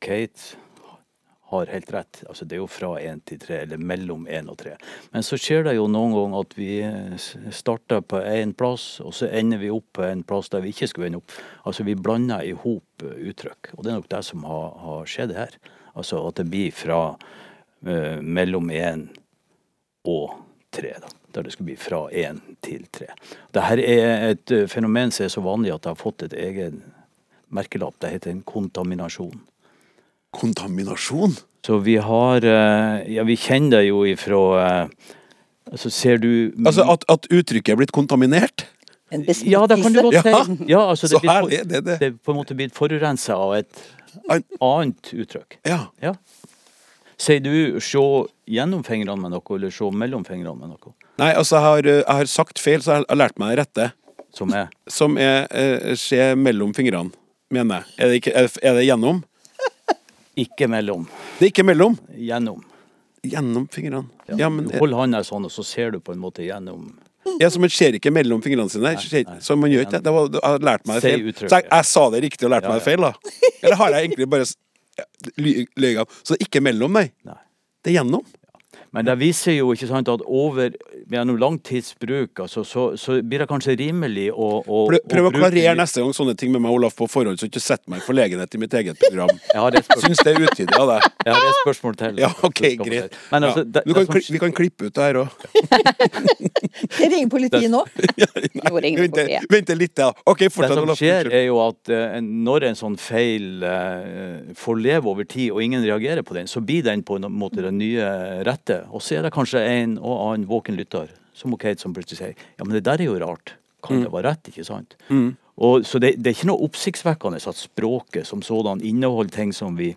Speaker 3: Kate har helt rett. Altså, det er jo fra én til tre, eller mellom én og tre. Men så skjer det jo noen ganger at vi eh, starter på én plass, og så ender vi opp på en plass der vi ikke skulle ende opp. Altså, vi blander i hop eh, uttrykk. Og det er nok det som har, har skjedd her. Altså at det blir fra uh, mellom én og tre, da. Der det skulle bli fra én til tre. Dette er et fenomen som er så vanlig at det har fått et egen merkelapp. Det heter en kontaminasjon.
Speaker 5: Kontaminasjon?
Speaker 3: Så vi har eh, Ja, vi kjenner det jo ifra Altså, ser du
Speaker 5: Altså at, at uttrykket er blitt kontaminert?
Speaker 2: En
Speaker 3: Ja, det kan du godt
Speaker 5: Ja.
Speaker 3: si. Ja, altså, det, blir for-
Speaker 5: det er det.
Speaker 3: det er på en måte blitt forurensa av et
Speaker 5: An-
Speaker 3: annet uttrykk.
Speaker 5: Ja.
Speaker 3: Ja. Sier du 'se gjennom fingrene med noe', eller 'se mellom fingrene med noe'?
Speaker 5: Nei, altså jeg har, eh, jeg har sagt feil, så jeg har lært meg det rette.
Speaker 3: Som er
Speaker 5: Som er eh, se mellom fingrene, mener jeg. Er det, ikke, er er det gjennom?
Speaker 3: Ikke mellom,
Speaker 5: Det er ikke mellom.
Speaker 3: gjennom.
Speaker 5: Gjennom fingrene. Ja, men
Speaker 3: du holder handa sånn, og så ser du på en måte gjennom.
Speaker 5: ja, så man ser ikke mellom fingrene sine.
Speaker 3: Nei, nei.
Speaker 5: Så man gjør ikke det. det var, jeg har lært meg det feil. Så jeg, jeg sa det riktig og lærte
Speaker 3: Ja,
Speaker 5: meg det feil, da. Eller har jeg egentlig bare s- ja, ly- løy av? Så det er ikke mellom, nei.
Speaker 3: Nei.
Speaker 5: Det er gjennom.
Speaker 3: Men det viser jo ikke sant at over gjennom langtidsbruk tids bruk, altså, så, så blir det kanskje rimelig å, å
Speaker 5: Prøv, prøv å
Speaker 3: bruke-
Speaker 5: klarere neste gang sånne ting med meg, Olaf, på forhånd, så ikke sett meg i forlegenhet i mitt eget program.
Speaker 3: Jeg har et
Speaker 5: Syns det er utidig av deg.
Speaker 3: jeg har et spørsmål til.
Speaker 5: Ja, OK, greit.
Speaker 3: Men altså,
Speaker 5: ja.
Speaker 3: det, det
Speaker 5: kan,
Speaker 3: som
Speaker 5: vi kan klippe ut det her òg.
Speaker 2: Jeg ringer politiet nå.
Speaker 4: Ja,
Speaker 5: Vent litt, ja. OK,
Speaker 3: Det som
Speaker 5: Olaf.
Speaker 3: skjer, er jo at uh, når en sånn feil uh, får leve over tid, og ingen reagerer på den, så blir den på en måte den nye rette. Og så er det kanskje en og annen våken lytter, som Kate, som plutselig sier ja, men det der er jo rart. Kan det være rett, ikke sant? Og, så det, det er ikke noe oppsiktsvekkende at språket som sådan inneholder ting som vi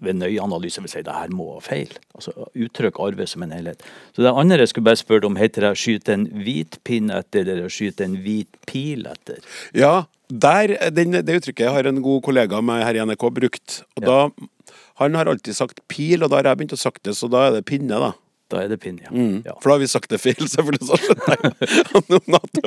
Speaker 3: ved nøye analyse vil si det her må være feil. Altså Uttrykk arver som en helhet. Så det andre jeg skulle bare spørre om, heter det 'skyte en hvit pinn etter' eller 'skyte en hvit pil etter'?
Speaker 5: Ja, der, den, det uttrykket har en god kollega av meg her i NRK brukt. Og da, Han har alltid sagt pil, og da har jeg begynt å sagt det, så da er det pinne, da.
Speaker 3: Da er det pinne, ja.
Speaker 5: Mm.
Speaker 3: ja.
Speaker 5: For da har vi sagt det feil, selvfølgelig. Så skjønner jeg det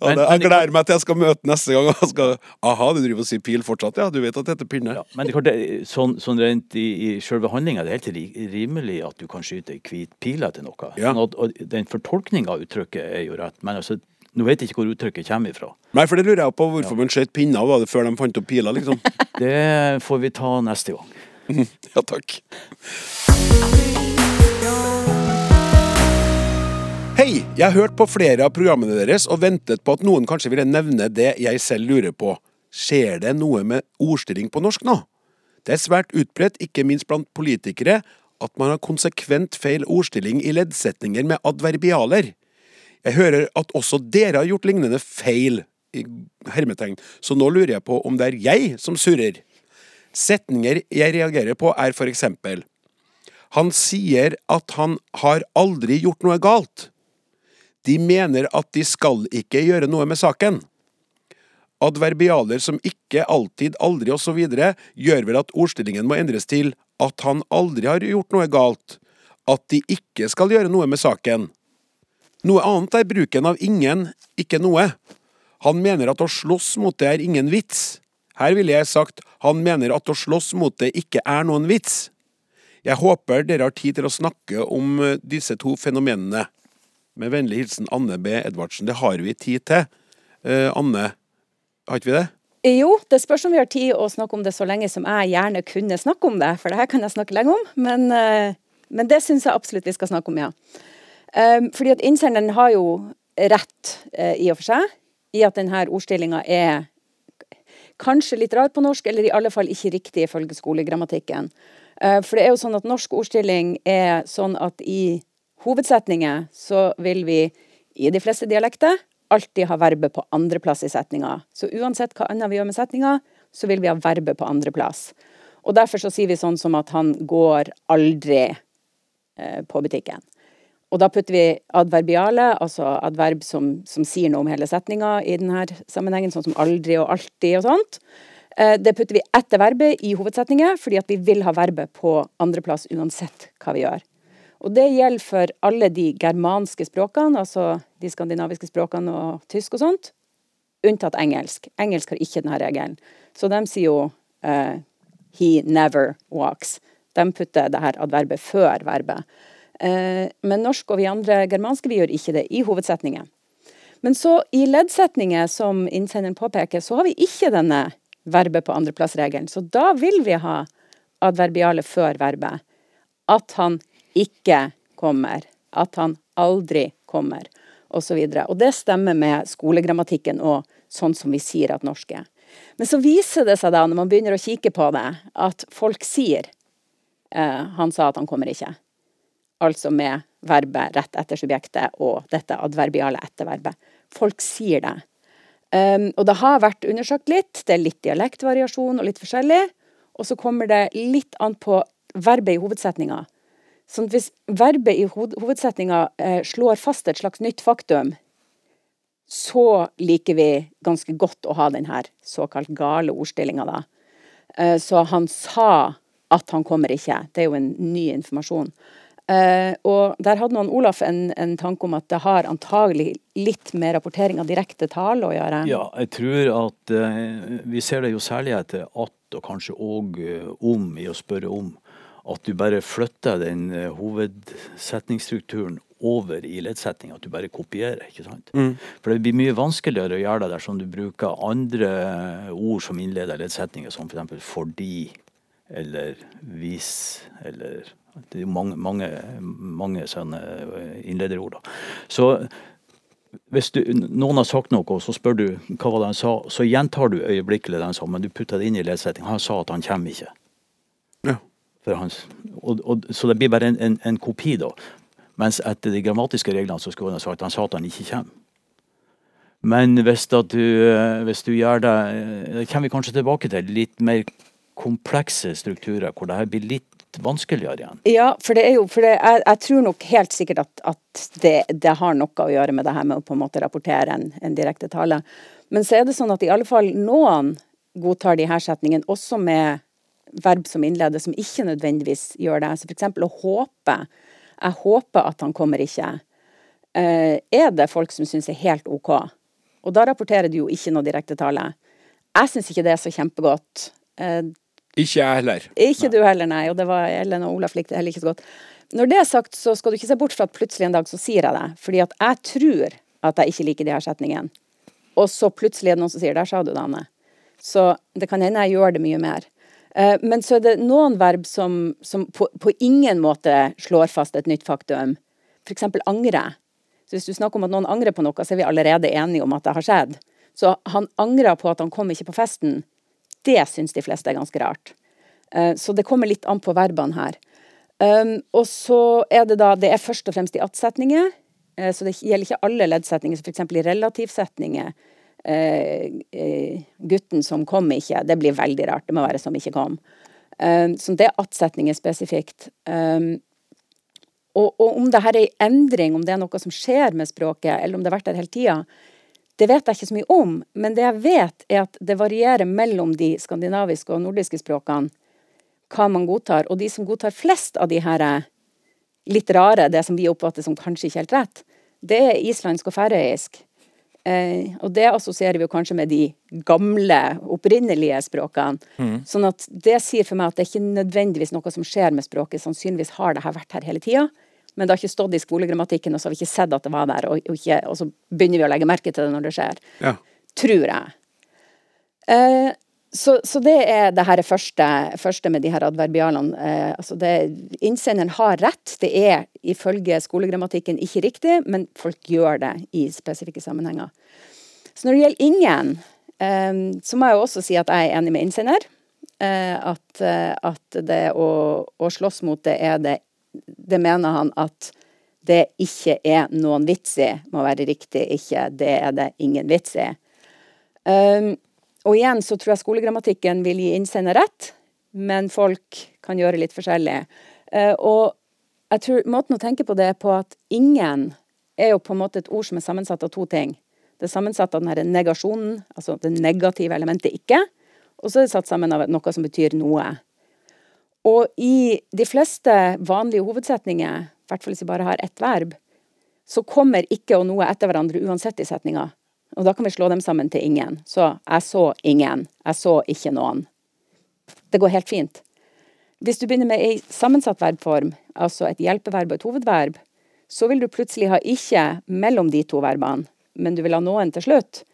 Speaker 5: det- Jeg gleder meg til jeg skal møte neste gang. Og skal, Aha, du driver og sier pil fortsatt? Ja, du vet at det heter pinne?
Speaker 3: Ja, men det er klart, sånn, sånn rent i, i selve handlinga er helt rimelig at du kan skyte ei hvit pil etter noe.
Speaker 5: Ja.
Speaker 3: Sånn at, og den fortolkninga av uttrykket er jo rett, men altså, nå vet jeg ikke hvor uttrykket kommer ifra.
Speaker 5: Nei, for det lurer jeg på hvorfor man skjøt pinner. Var det før de fant opp piler, liksom?
Speaker 3: Det får vi ta neste gang.
Speaker 5: Ja, takk. Hei! Jeg har hørt på flere av programmene deres og ventet på at noen kanskje ville nevne det jeg selv lurer på. Skjer det noe med ordstilling på norsk nå? Det er svært utbredt, ikke minst blant politikere, at man har konsekvent feil ordstilling i leddsetninger med adverbialer. Jeg hører at også dere har gjort lignende feil, i hermetegn, så nå lurer jeg på om det er jeg som surrer. Setninger jeg reagerer på er for eksempel Han sier at han har aldri gjort noe galt. De mener at de skal ikke gjøre noe med saken. Adverbialer som ikke, alltid, aldri osv. gjør vel at ordstillingen må endres til at han aldri har gjort noe galt, at de ikke skal gjøre noe med saken. Noe annet er bruken av ingen, ikke noe. Han mener at å slåss mot det er ingen vits. Her ville jeg sagt han mener at å slåss mot det ikke er noen vits. Jeg håper dere har tid til å snakke om eh, disse to fenomenene. Med vennlig hilsen Anne B. Edvardsen. Det har vi tid til. Eh, Anne, har ikke vi det?
Speaker 4: Jo, det spørs om vi har tid å snakke om det så lenge som jeg gjerne kunne snakke om det, for det her kan jeg snakke lenge om. Men, eh, men det syns jeg absolutt vi skal snakke om, ja. Um, fordi at innsenderen har jo rett uh, i og for seg, i at denne ordstillinga er kanskje litt rar på norsk, eller i alle fall ikke riktig ifølge skolegrammatikken. Uh, for det er jo sånn at norsk ordstilling er sånn at i hovedsetninger så vil vi i de fleste dialekter alltid ha verbet på andreplass i setninga. Så uansett hva annet vi gjør med setninga, så vil vi ha verbet på andreplass. Og derfor så sier vi sånn som at han går aldri eh, på butikken. Og da putter vi adverbiale, altså adverb som, som sier noe om hele setninga i denne sammenhengen, sånn som aldri og alltid og sånt. Eh, Det putter vi etter verbet i hovedsetninger, fordi vi vil ha verbet på andreplass uansett hva vi gjør. Og det gjelder for alle de germanske språkene, altså de skandinaviske språkene og tysk og sånt, unntatt engelsk. Engelsk har ikke denne regelen. Så de sier jo uh, he never walks. De putter det her adverbet før verbet. Eh, men norsk og vi andre germanske vi gjør ikke det i hovedsetningen. Men så i leddsetninger, som innsenderen påpeker, så har vi ikke denne verbet på andreplass-regelen. Så da vil vi ha adverbiale før verbet. At han ikke kommer. At han aldri kommer. Og så. Og det stemmer med skolegrammatikken og sånn som vi sier at norsk er. Men så viser det seg da, når man begynner å kikke på det, at folk sier eh, Han sa at han kommer ikke. Altså med verbet rett etter subjektet og dette adverbiale etter verbet. Folk sier det. Um, og det har vært undersøkt litt. Det er litt dialektvariasjon og litt forskjellig. Og så kommer det litt an på verbet i hovedsetninga. Sånn at hvis verbet i hovedsetninga eh, slår fast et slags nytt faktum, så liker vi ganske godt å ha den her såkalt gale ordstillinga, da. Eh, så han sa at han kommer ikke. Det er jo en ny informasjon. Eh, og der hadde noen Olaf en, en tanke om at det har antagelig litt med rapportering av direkte tale å gjøre.
Speaker 3: Ja, jeg tror at eh, vi ser det jo særlig etter at, og kanskje òg om, i å spørre om, at du bare flytter den eh, hovedsetningsstrukturen over i leddsetning, at du bare kopierer. ikke sant? For det blir mye vanskeligere å gjøre det dersom du bruker andre ord som innleder leddsetninger, som f.eks. For fordi eller vis eller Det er jo mange, mange, mange sånne eh, innlederord. da. Så hvis du, noen har sagt noe, og så spør du hva var det han sa, så gjentar du øyeblikkelig sa, men du putter det inn i leddsetning. Han sa at han kommer ikke.
Speaker 5: Ja.
Speaker 3: Og, og, så det blir bare en, en, en kopi, da. Mens etter de grammatiske reglene så skulle han ha sagt han sa at han ikke kommer. Men hvis, du, eh, hvis du gjør det eh, Det kommer vi kanskje tilbake til. Litt mer komplekse strukturer, hvor det her blir litt vanskeligere igjen.
Speaker 4: Ja, for det er jo for det, jeg, jeg tror nok helt sikkert at, at det, det har noe å gjøre med det her med å på en måte rapportere en, en direkte tale. Men så er det sånn at i alle fall noen godtar de her setningene, også med verb som innleder, som ikke nødvendigvis gjør det. Så eksempel å håpe. Jeg håper at han kommer ikke. Eh, er det folk som syns er helt OK? Og da rapporterer du jo ikke noe direkte tale. Jeg syns ikke det er så kjempegodt.
Speaker 5: Ikke jeg heller.
Speaker 4: ikke du heller, nei. Og det var Ellen og Olaf likte det heller ikke så godt. Når det er sagt, så skal du ikke se bort fra at plutselig en dag så sier jeg det. Fordi at jeg tror at jeg ikke liker de her setningene. Og så plutselig er det noen som sier 'der sa du det, Anne'. Så det kan hende jeg gjør det mye mer. Eh, Men så er det noen verb som, som på, på ingen måte slår fast et nytt faktum. F.eks. angre. Så hvis du snakker om at noen angrer på noe, så er vi allerede enige om at det har skjedd. Så han angra på at han kom ikke på festen. Det syns de fleste er ganske rart. Eh, Så det kommer litt an på verbene her. Um, og så er det da Det er først og fremst i attsetninger. eh, Så det gjelder ikke alle leddsetninger. F.eks. i relativsetninger. Eh, gutten som kom ikke, det blir veldig rart. Det må være som ikke kom. Um, så det er attsetninger spesifikt. Um, og, og om det her er en endring, om det er noe som skjer med språket, eller om det har vært der hele tida, det vet jeg ikke så mye om. Men det jeg vet, er at det varierer mellom de skandinaviske og nordiske språkene hva man godtar. Og de som godtar flest av de her eh, litt rare, det som vi oppfatter som kanskje ikke helt rett, det er islandsk og færøysk. Eh, og det assosierer vi jo kanskje med de gamle, opprinnelige språkene. Sånn at det sier for meg at det er ikke nødvendigvis noe som skjer med språket. Sannsynligvis har det her vært her hele tida, men det har ikke stått i skolegrammatikken, og så har vi ikke sett at det var der, og, og, ikke, og så begynner vi å legge merke til det når det skjer.
Speaker 5: Ja.
Speaker 4: Tror jeg. Eh, så, så det er det her første, første med de her adverbialene. Eh, altså det, innsenderen har rett. Det er ifølge skolegrammatikken ikke riktig, men folk gjør det i spesifikke sammenhenger. Så når det gjelder ingen, eh, så må jeg jo også si at jeg er enig med innsender. Eh, at, eh, at det å, å slåss mot det er det Det mener han at det ikke er noen vits i, må være riktig. Ikke det er det ingen vits i. Um, og igjen så tror jeg skolegrammatikken vil gi innsender rett, men folk kan gjøre litt forskjellig. Uh, og jeg tror måten å tenke på det er på at ingen er jo på en måte et ord som er sammensatt av to ting. Det er sammensatt av den her negasjonen, altså det negative elementet ikke, og så er det satt sammen av noe som betyr noe. Og i de fleste vanlige hovedsetninger, i hvert fall hvis vi bare har ett verb, så kommer ikke og noe etter hverandre uansett i setninga. Og da kan vi slå dem sammen til ingen. Så jeg så ingen. Jeg så ikke noen. Det går helt fint. Hvis du begynner med ei sammensatt verbform, altså et hjelpeverb og et hovedverb, så vil du plutselig ha ikke mellom de to verbene, men du vil ha noen til slutt.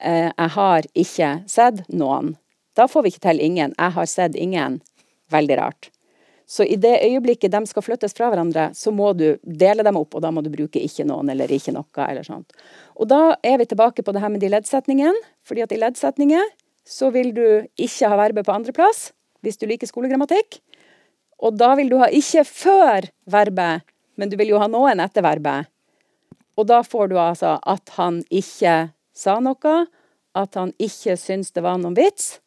Speaker 4: Eh, jeg har ikke sett noen. Da får vi ikke til ingen. Jeg har sett ingen. Veldig rart. Så i det øyeblikket de skal flyttes fra hverandre, så må du dele dem opp, og da må du bruke ikke noen eller ikke noe eller sånt. Og da er vi tilbake på det her med de leddsetningene, fordi at i leddsetninger så vil du ikke ha verbet på andreplass, hvis du liker skolegrammatikk. Og da vil du ha ikke før verbet, men du vil jo ha noen etter verbet. Og da får du altså at han ikke sa noe, at han ikke syns det var noen vits.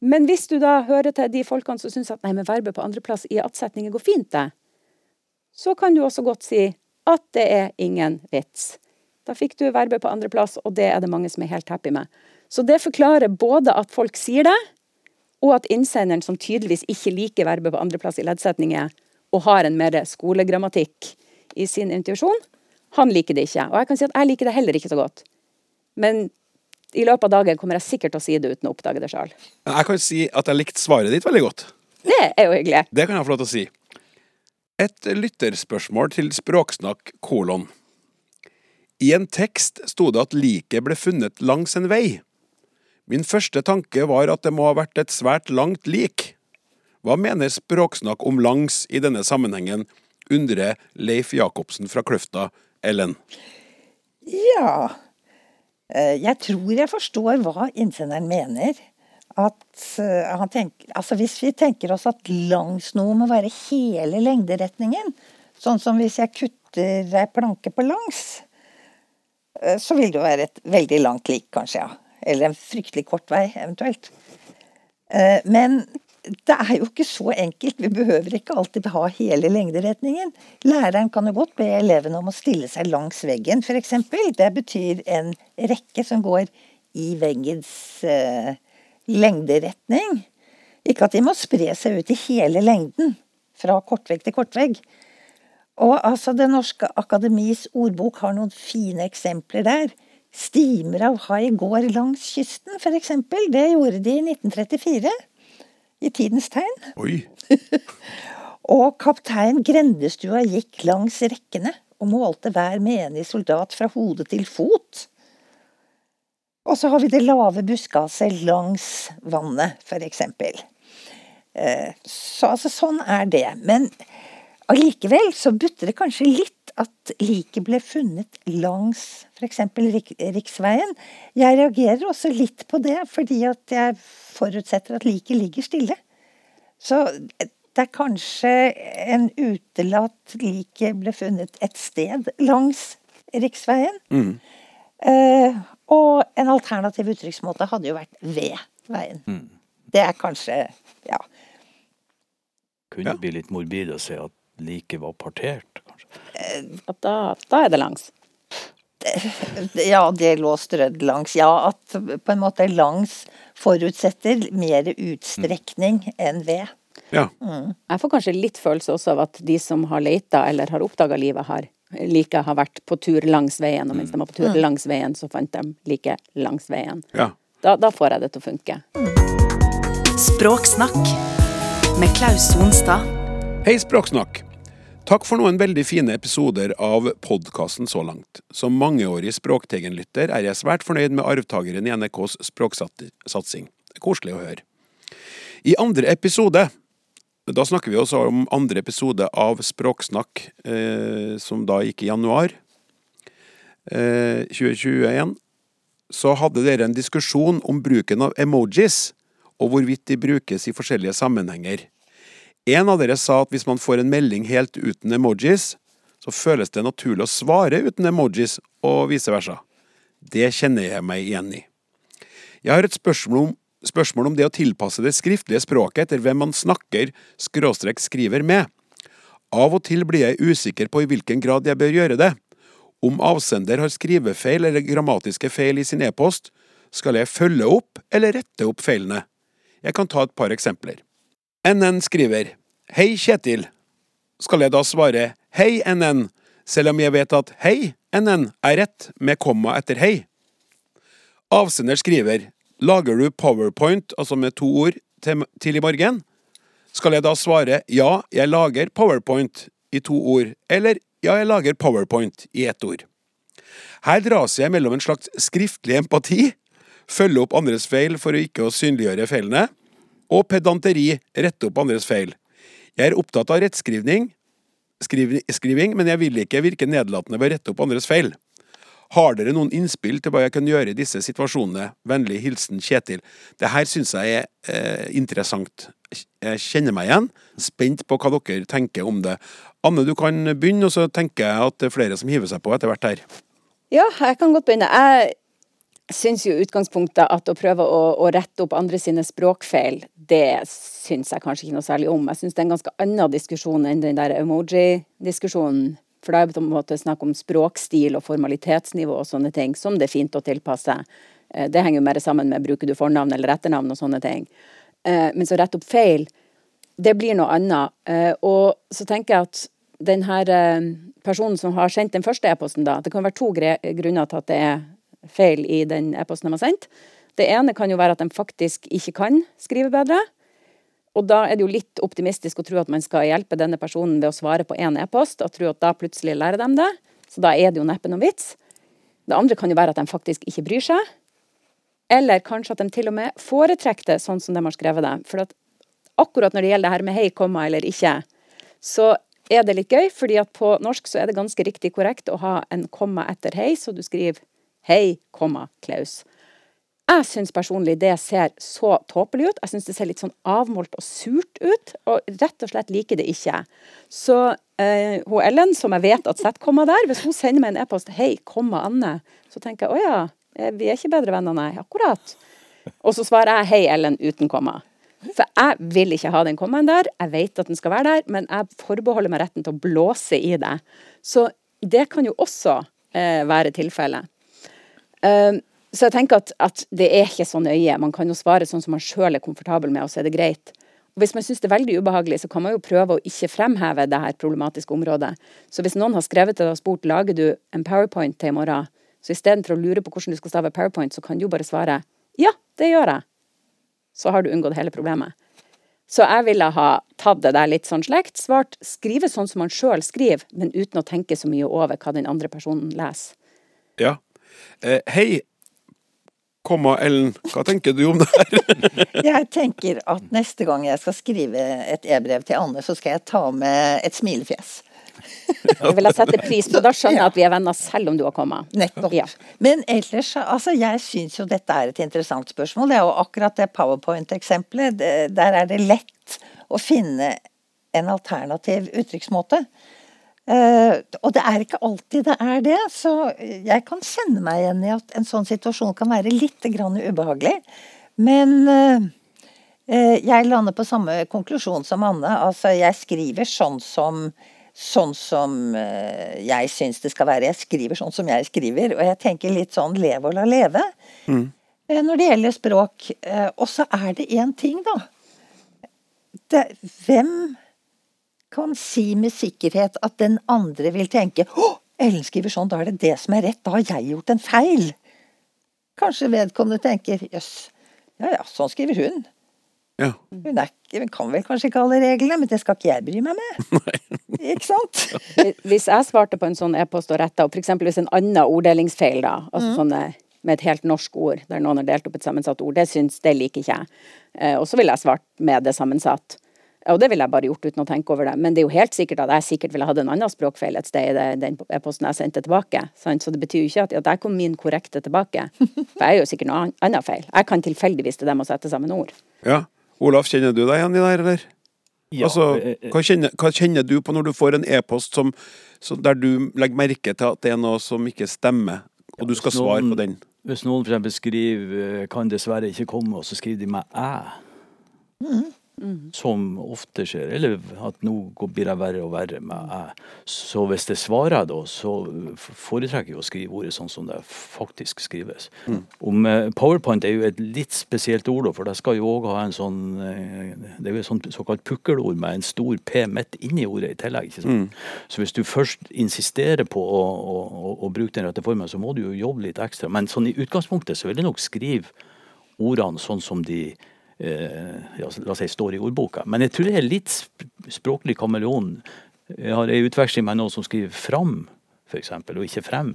Speaker 4: Men hvis du da hører til de folkene som syns at nei, men verbet på andreplass i attsetninger går fint, det, så kan du også godt si at det er ingen vits. Da fikk du verbet på andreplass, og det er det mange som er helt happy med. Så det forklarer både at folk sier det, og at innsenderen, som tydeligvis ikke liker verbet på andreplass i leddsetninger, og har en mer skolegrammatikk i sin intuisjon, han liker det ikke. Og jeg kan si at jeg liker det heller ikke så godt. Men i løpet av dagen kommer jeg sikkert til å si det uten å oppdage det sjøl.
Speaker 5: Jeg kan si at jeg likte svaret ditt veldig godt.
Speaker 4: Det er jo hyggelig.
Speaker 5: Det kan jeg få lov til å si. Et lytterspørsmål til Språksnakk kolon. I en tekst sto det at liket ble funnet langs en vei. Min første tanke var at det må ha vært et svært langt lik. Hva mener Språksnakk om langs i denne sammenhengen, undrer Leif Jacobsen fra Kløfta, Ellen.
Speaker 2: Ja Jeg tror jeg forstår hva innsenderen mener. At eh, han tenker Altså hvis vi tenker oss at langs noe må være hele lengderetningen, sånn som hvis jeg kutter ei planke på langs, eh, så vil det jo være et veldig langt lik, kanskje, ja. Eller en fryktelig kort vei, eventuelt. Men det er jo ikke så enkelt. Vi behøver ikke alltid ha hele lengderetningen. Læreren kan jo godt be elevene om å stille seg langs veggen, f.eks. Det betyr en rekke som går i veggens eh, lengderetning. Ikke at de må spre seg ut i hele lengden, fra kortvegg til kortvegg. Og altså, Det norske akademis ordbok har noen fine eksempler der. Stimer av hai går langs kysten, f.eks. Det gjorde de i 1934 i tidens tegn.
Speaker 5: Oi.
Speaker 2: og kaptein Grendestua gikk langs rekkene og målte hver menig soldat fra hode til fot. Og så har vi det lave buskaset langs vannet, for eksempel. Eh, så altså, sånn er det. Men allikevel så butter det kanskje litt at liket ble funnet langs f.eks. Rik riksveien. Jeg reagerer også litt på det, fordi at jeg forutsetter at liket ligger stille. Så det er kanskje en utelatt liket ble funnet et sted langs riksveien. Mm. Eh, og en alternativ uttrykksmåte hadde jo vært ved veien. Mm. Det er kanskje ja.
Speaker 3: Kunne bli litt morbid å se at liket var partert, kanskje?
Speaker 4: Da, da er det langs.
Speaker 2: Ja, det lå strødd langs. Ja, at på en måte langs forutsetter mer utstrekning enn ved.
Speaker 5: Ja.
Speaker 4: Mm. Jeg får kanskje litt følelse også av at de som har leita eller har oppdaga livet, her, like har vært på tur langs veien, og mens de var på tur mm. langs veien, så fant de like langs veien.
Speaker 5: Ja.
Speaker 4: Da, da, får jeg det til å funke.
Speaker 1: Språksnakk med Klaus Sonstad.
Speaker 5: Hei, Språksnakk. Takk for noen veldig fine episoder av podkasten så langt. Som mangeårig Språkteigen-lytter er jeg svært fornøyd med arvtakeren i NRKs språksatsing. Koselig å høre. I andre episode da snakker vi også om andre episode av Språksnakk, eh, som da gikk i januar eh, 2021. Så hadde dere en diskusjon om bruken av emojis, og hvorvidt de brukes i forskjellige sammenhenger. En av dere sa at hvis man får en melding helt uten emojis, så føles det naturlig å svare uten emojis, og vice versa. Det kjenner jeg meg igjen i. Jeg har et spørsmål om, spørsmål om det å tilpasse det skriftlige språket etter hvem man snakker, skråstrek skriver med. Av og til blir jeg usikker på i hvilken grad jeg bør gjøre det. Om avsender har skrivefeil eller grammatiske feil i sin e-post, skal jeg følge opp eller rette opp feilene. Jeg kan ta et par eksempler. NN skriver Hei, Kjetil. Skal jeg da svare Hei, NN, selv om jeg vet at Hei, NN er rett med komma etter hei? Avsender skriver Lager du powerpoint, altså med to ord, til, i morgen? Skal jeg da svare ja, jeg lager powerpoint i to ord, eller ja, jeg lager powerpoint i ett ord? Her dras jeg mellom en slags skriftlig empati, følge opp andres feil for å ikke å synliggjøre feilene, og pedanteri rette opp andres feil. Jeg er opptatt av rettskrivning, skriving, men jeg vil ikke virke nedlatende ved å rette opp andres feil. Har dere noen innspill til hva jeg kan gjøre i disse situasjonene? Vennlig hilsen Kjetil. Det her syns jeg er eh, interessant. Jeg kjenner meg igjen. Spent på hva dere tenker om det. Anne, du kan begynne, og så tenker jeg at det er flere som hiver seg på etter hvert her.
Speaker 4: Ja, jeg kan godt begynne. Jeg syns jo utgangspunktet at å prøve å, å, rette opp andre sine språkfeil, det syns jeg kanskje ikke noe særlig om. Jeg syns det er en ganske annen diskusjon enn den der emoji-diskusjonen. For da er det på en måte snakk om språkstil og formalitetsnivå og sånne ting, som det er fint å tilpasse. Eh, det henger jo mer sammen med bruker du fornavn eller etternavn og sånne ting. Eh, men så rette opp feil, det blir noe annet. Eh, og så tenker jeg at den her personen som har sendt den første e-posten, da, det kan være to grunner til at det er feil i den e-posten de har sendt. Det ene kan jo være at de faktisk ikke kan skrive bedre. Og da er det jo litt optimistisk å tro at man skal hjelpe denne personen ved å svare på én e-post, og tro at da plutselig lærer de det. Så da er det jo neppe noen vits. Det andre kan jo være at de faktisk ikke bryr seg. Eller kanskje at de til og med foretrekker det sånn som de har skrevet det. For at akkurat når det gjelder det her med hei, komma eller ikke, så er det litt gøy, fordi at på norsk så er det ganske riktig korrekt å ha en komma etter hei, så du skriver hei, komma, Klaus. Jeg syns personlig det ser så tåpelig ut. Jeg syns det ser litt sånn avmålt og surt ut, og rett og slett liker det ikke. Så eh, hun Ellen, som jeg vet at setter komma der, hvis hun sender meg en e-post 'Hei, komma Anne', så tenker jeg 'Å ja, eh, vi er ikke bedre venner', nei. Akkurat. Og så svarer jeg 'Hei, Ellen', uten komma. For jeg vil ikke ha den kommaen der. Jeg vet at den skal være der, men jeg forbeholder meg retten til å blåse i det. Så det kan jo også eh, være tilfellet. Uh, så jeg tenker at, at, det er ikke så nøye. Man kan jo svare sånn som man sjøl er komfortabel med, og så er det greit. Og Hvis man syns det er veldig ubehagelig, så kan man jo prøve å ikke fremheve det her problematiske området. Så hvis noen har skrevet til deg og spurt lager du en powerpoint til i morgen, så istedenfor å lure på hvordan du skal stave powerpoint, så kan du jo bare svare ja, det gjør jeg. Så har du unngått hele problemet. Så jeg ville ha tatt det der litt sånn slekt, svart skrive sånn som man sjøl skriver, men uten å tenke så mye over hva den andre personen leser.
Speaker 5: Ja. Eh, hei, komma Ellen, hva tenker du om det her?
Speaker 2: jeg tenker at neste gang jeg skal skrive et e-brev til Anne, så skal jeg ta med et smilefjes.
Speaker 4: Det vil jeg sette pris på. Da skjønner jeg at vi er venner selv om du har kommet.
Speaker 2: Nettopp. Ja. Men ellers, altså jeg syns jo dette er et interessant spørsmål. Det er jo akkurat det powerpoint-eksempelet. Der er det lett å finne en alternativ uttrykksmåte. Uh, og det er ikke alltid det er det, så jeg kan kjenne meg igjen i at en sånn situasjon kan være litt ubehagelig. Men uh, uh, jeg lander på samme konklusjon som Anne. Altså, jeg skriver sånn som, sånn som jeg syns det skal være. Jeg skriver sånn som jeg skriver, og jeg tenker litt sånn lev og la leve. Mm. Når det gjelder språk. Og så er det én ting, da. Det, hvem kan si med sikkerhet at den andre vil tenke å, Ellen skriver sånn, da er det det som er rett, da har jeg gjort en feil. Kanskje vedkommende tenker jøss, ja ja, sånn skriver hun.
Speaker 5: Ja.
Speaker 2: Hun, er, hun, kan vel kanskje ikke alle reglene, men det skal ikke jeg bry meg med. ikke sant?
Speaker 4: Hvis jeg svarte på en sånn e-post og retta, opp, f.eks. hvis en annen orddelingsfeil, da, altså mm. sånne med et helt norsk ord, der noen har delt opp et sammensatt ord, det syns, det liker ikke jeg. Eh, og så ville jeg svart med det sammensatt. Og det ville jeg bare gjort uten å tenke over det. Men det er jo helt sikkert at jeg sikkert ville hatt en annen språkfeil et sted i den e-posten jeg sendte tilbake. Sant? Så det betyr jo ikke at, at jeg kom min korrekte tilbake. For jeg er jo sikkert noe annet feil. Jeg kan tilfeldigvis til dem å sette sammen ord.
Speaker 5: Ja. Olaf, kjenner du deg igjen i det her, eller? Ja, altså, eh, eh. hva kjenner, hva kjenner, du på når du får en e-post som, som, der du legger merke til at det er noe som ikke stemmer, og du skal svare på den?
Speaker 3: Hvis noen f.eks. skriver 'kan dessverre ikke komme', og så skriver de meg 'æ'. Mm. Mm. Som ofte skjer. Eller at nå blir jeg verre og verre med æ. Så hvis det svarer da, så foretrekker jeg å skrive ordet sånn som det faktisk skrives. Mm. Om uh, Powerpoint er jo et litt spesielt ord, for det skal jo òg ha en sånn uh, Det er jo et sånt såkalt pukkelord med en stor P midt inni ordet i tillegg. ikke sant? Mm. Så hvis du først insisterer på å, å, å, å bruke den rette formen, så må du jo jobbe litt ekstra. Men sånn i utgangspunktet så vil jeg nok skrive ordene sånn som de Eh, ja, la oss si, står i ordboka. Men jeg tror det er litt språklig kameleon. Jeg har ei utveksling med noen som skriver 'fram', f.eks., og ikke 'frem'.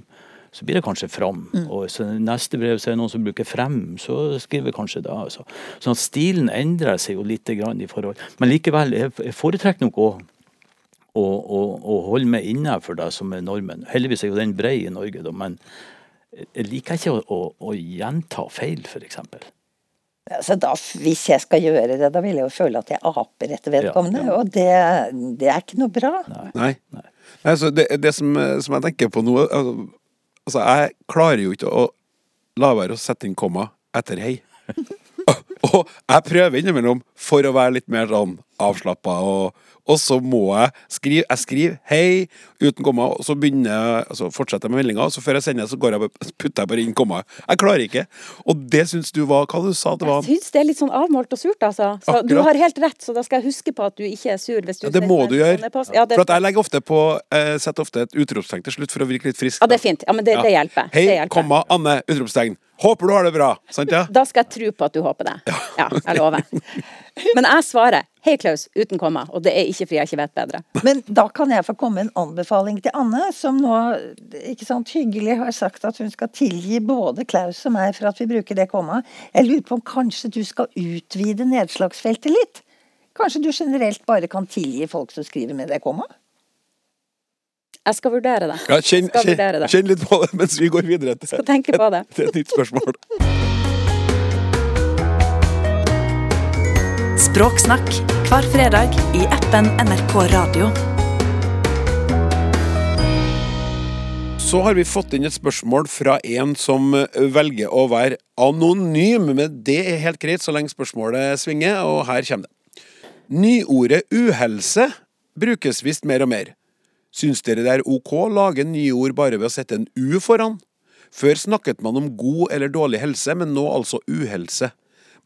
Speaker 3: Så blir det kanskje 'fram'. Mm. Og neste brev så er det noen som bruker 'frem', så skriver kanskje det. Altså. Sånn at stilen endrer seg jo litt i forhold. Men likevel, jeg foretrekker nok å, å holde meg innenfor det som er normen. Heldigvis er jo den brei i Norge, da, men jeg liker ikke å, å, å gjenta feil, f.eks.
Speaker 2: Altså da, hvis jeg skal gjøre det, da vil jeg jo føle at jeg aper etter vedkommende. Ja, ja. Og det, det, er ikke noe bra.
Speaker 5: Nei. Nei. Nei altså det, det som, som, jeg tenker på nå altså, altså, jeg klarer jo ikke å la være å sette inn komma etter hei. og jeg prøver innimellom for å være litt mer sånn avslappa og og så må jeg skrive Jeg skriver 'hei' uten komma, og så begynner jeg altså fortsetter jeg med meldinga, og så før jeg sender, så går jeg, putter jeg bare inn komma. Jeg klarer ikke. Og det syns du var Hva du sa det var?
Speaker 4: Jeg syns det er litt sånn avmålt og surt, altså. Så Akkurat. du har helt rett, så da skal jeg huske på at du ikke er sur. Hvis du
Speaker 5: ja, det må du gjøre. Ja, det... For jeg legger ofte på eh, setter ofte et utropstegn til slutt for å virke litt frisk.
Speaker 4: Ja, det er fint. Ja, men det, ja. det hjelper.
Speaker 5: Hei,
Speaker 4: det hjelper.
Speaker 5: komma, Anne, utropstegn. Håper du har det bra. Sant, ja?
Speaker 4: Da skal jeg tro på at du håper det. Ja, jeg lover. Men jeg svarer hei, Klaus, uten komma. Og det er ikke fordi jeg ikke vet bedre.
Speaker 2: Men da kan jeg få komme en anbefaling til Anne, som nå ikke sant, hyggelig har sagt at hun skal tilgi både Klaus og meg for at vi bruker det komma. Jeg lurer på om kanskje du skal utvide nedslagsfeltet litt? Kanskje du generelt bare kan tilgi folk som skriver med det komma?
Speaker 4: Jeg skal vurdere det.
Speaker 5: Ja, kjenn,
Speaker 4: Skal
Speaker 5: kjenn,
Speaker 4: vurdere det.
Speaker 5: kjenn litt på det mens vi går videre til,
Speaker 4: Skal tenke på det.
Speaker 5: til et nytt spørsmål.
Speaker 1: Språksnakk hver fredag i appen NRK Radio.
Speaker 5: Så har vi fått inn et spørsmål fra en som velger å være anonym, men det er helt greit så lenge spørsmålet svinger, og her kommer det. Nyordet uhelse brukes visst mer og mer. Syns dere det er ok å lage nyord bare ved å sette en U foran? Før snakket man om god eller dårlig helse, men nå altså uhelse.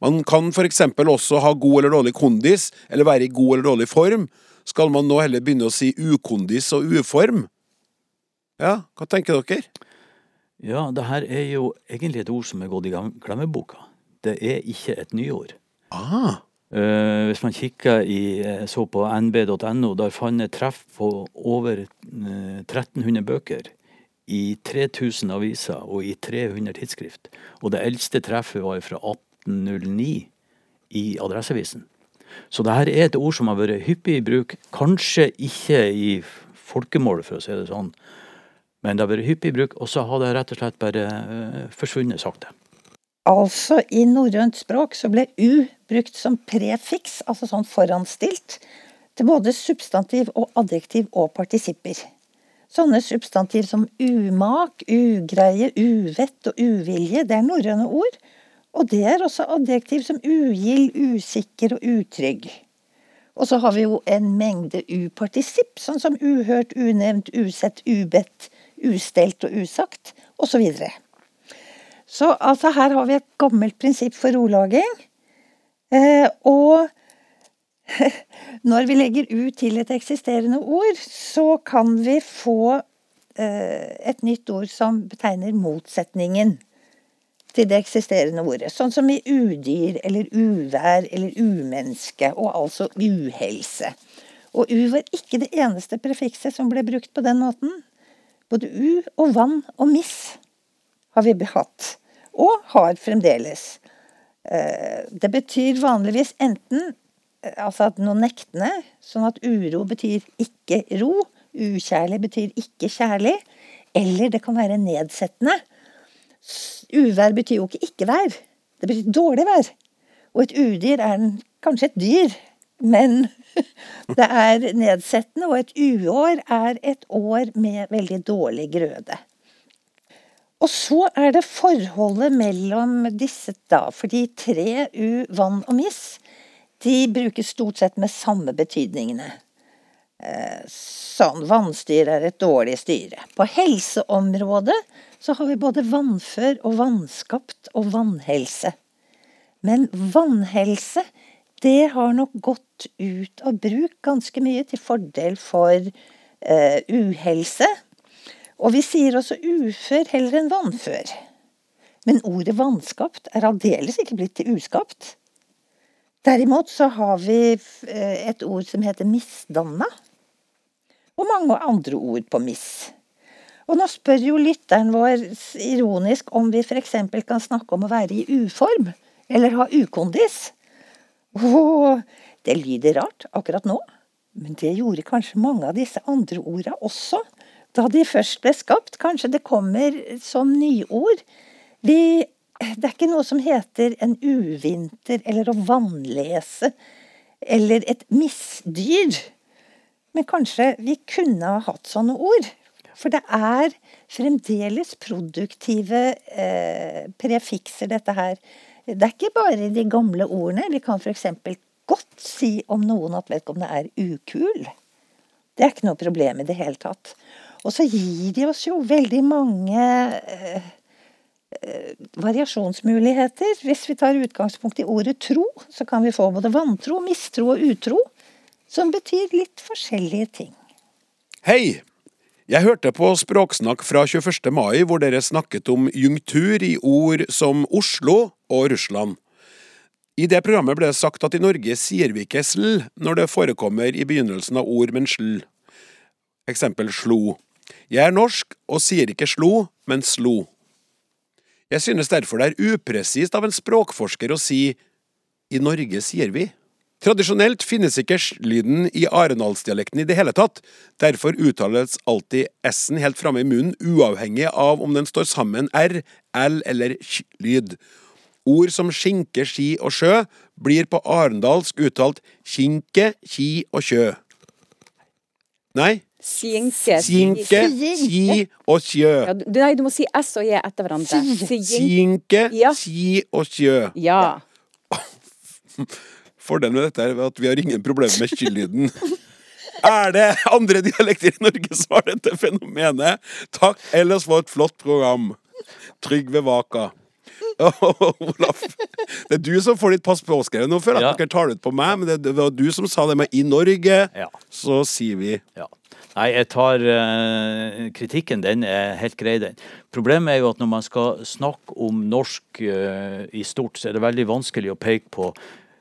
Speaker 5: Man kan eksempel også ha god eller dårlig kondis, eller være i god eller dårlig form. Skal man nå heller begynne å si ukondis og uform? Ja, hva tenker dere?
Speaker 3: Ja, det her er jo egentlig et ord som er gått i glem- glemmeboka. Det er ikke et nyord.
Speaker 5: Ah,
Speaker 3: Uh, hvis man kikker i, eh, så på nb.no, der fant jeg treff på over uh, 1300 bøker i 3000 aviser og i 300 tidsskrift. Og det eldste treffet var fra 1809 i Adresseavisen. Så det her er et ord som har vært hyppig i bruk, kanskje ikke i folkemålet, for å si det sånn, men det har vært hyppig i bruk, og så har det rett og slett bare eh, forsvunnet sakte.
Speaker 2: Altså, i norrønt språk så ble u brukt som prefiks, altså sånn foranstilt, til både substantiv og adjektiv og partisipper. Sånne substantiv som umak, ugreie, uvett og uvilje, det er norrøne ord. Og det er også adjektiv som ugild, usikker og utrygg. Og så har vi jo en mengde upartisipp, sånn som uhørt, unevnt, usett, ubedt, ustelt og usagt, osv. Så så altså her har vi et gammelt prinsipp for ordlaging. Eh, og når vi legger ut til et eksisterende ord, så kan vi få eh, et nytt ord som betegner motsetningen til det eksisterende ordet. Sånn som i udyr eller uvær eller umenneske, og altså uhelse. Og u var ikke det eneste prefikset som ble brukt på den måten. Både u og vann og miss har vi hatt, og har fremdeles. Eh, Det betyr vanligvis enten eh, altså at noe nektende, sånn at uro betyr ikke ro, ukjærlig betyr ikke kjærlig, eller det kan være nedsettende. Uvær betyr jo ikke ikke-vær, det betyr dårlig vær. Og et udyr er en, kanskje et dyr, men det er nedsettende, og et uår er et år med veldig dårlig grøde. Og så er det forholdet mellom disse, da. Fordi tre, u, vann og miss, de brukes stort sett med samme betydningene. Eh, Sånn, vannstyre er et dårlig styre. På helseområdet så har vi både vannfør og vannskapt og vannhelse. Men vannhelse, det har nok gått ut av bruk ganske mye til fordel for eh, uhelse. Og vi sier også ufør heller enn vannfør. Men ordet vannskapt er aldeles ikke blitt til uskapt. Derimot så har vi eh, et ord som heter misdanna. Og mange andre ord på miss. Og nå spør jo lytteren vår ironisk om vi f.eks. kan snakke om å være i uform, eller ha ukondis. Åh, det lyder rart akkurat nå, men det gjorde kanskje mange av disse andre orda også, da de først ble skapt. Kanskje det kommer som nyord. Vi, det er ikke noe som heter en uvinter, eller å vannlese, eller et misdyr. Men kanskje vi kunne ha hatt sånne ord. For det er fremdeles produktive eh, prefikser, dette her. Det er ikke bare de gamle ordene. Vi kan f.eks. godt si om noen at vedkommende er ukul. Det er ikke noe problem i det hele tatt. Og så gir de oss jo veldig mange eh, eh, variasjonsmuligheter. Hvis vi tar utgangspunkt i ordet tro, så kan vi få både vantro, mistro og utro, som betyr litt forskjellige ting.
Speaker 5: Hei! Jeg hørte på Språksnakk fra 21. mai, hvor dere snakket om junktur i ord som Oslo og Russland. I det programmet ble det sagt at i Norge sier vi ikke sl når det forekommer i begynnelsen av ord men sl. Eksempel slo. Jeg er norsk og sier ikke slo, men slo. Jeg synes derfor det er upresist av en språkforsker å si i Norge sier vi. Tradisjonelt finnes ikke sj-lyden i arendalsdialekten i det hele tatt, derfor uttales alltid s-en helt framme i munnen, uavhengig av om den står sammen r, l eller kj-lyd. Ord som skinke, ski og sjø blir på arendalsk uttalt kinke, ki og kjø. Nei,
Speaker 4: Skinke,
Speaker 5: ski ki og kjø.
Speaker 4: Ja, du, nei, du må si S og J etter hverandre. Skinke,
Speaker 5: ki og kjø.
Speaker 4: Ja.
Speaker 5: Fordelen med dette er at vi har ingen problemer med skyldlyden. Er det andre dialekter i Norge som har dette fenomenet? Takk ellers for et flott program. Trygve Vaka. Olaf, det er du som får ditt pass påskrevet. Nå føler jeg
Speaker 3: Ja.
Speaker 5: at dere tar det ut på meg, men det, var du som sa det med 'i Norge'.
Speaker 3: Ja.
Speaker 5: Så sier vi
Speaker 3: Ja. Nei, jeg tar uh, Kritikken, den er helt grei, den. Problemet er jo at når man skal snakke om norsk uh, i stort, så er det veldig vanskelig å peke på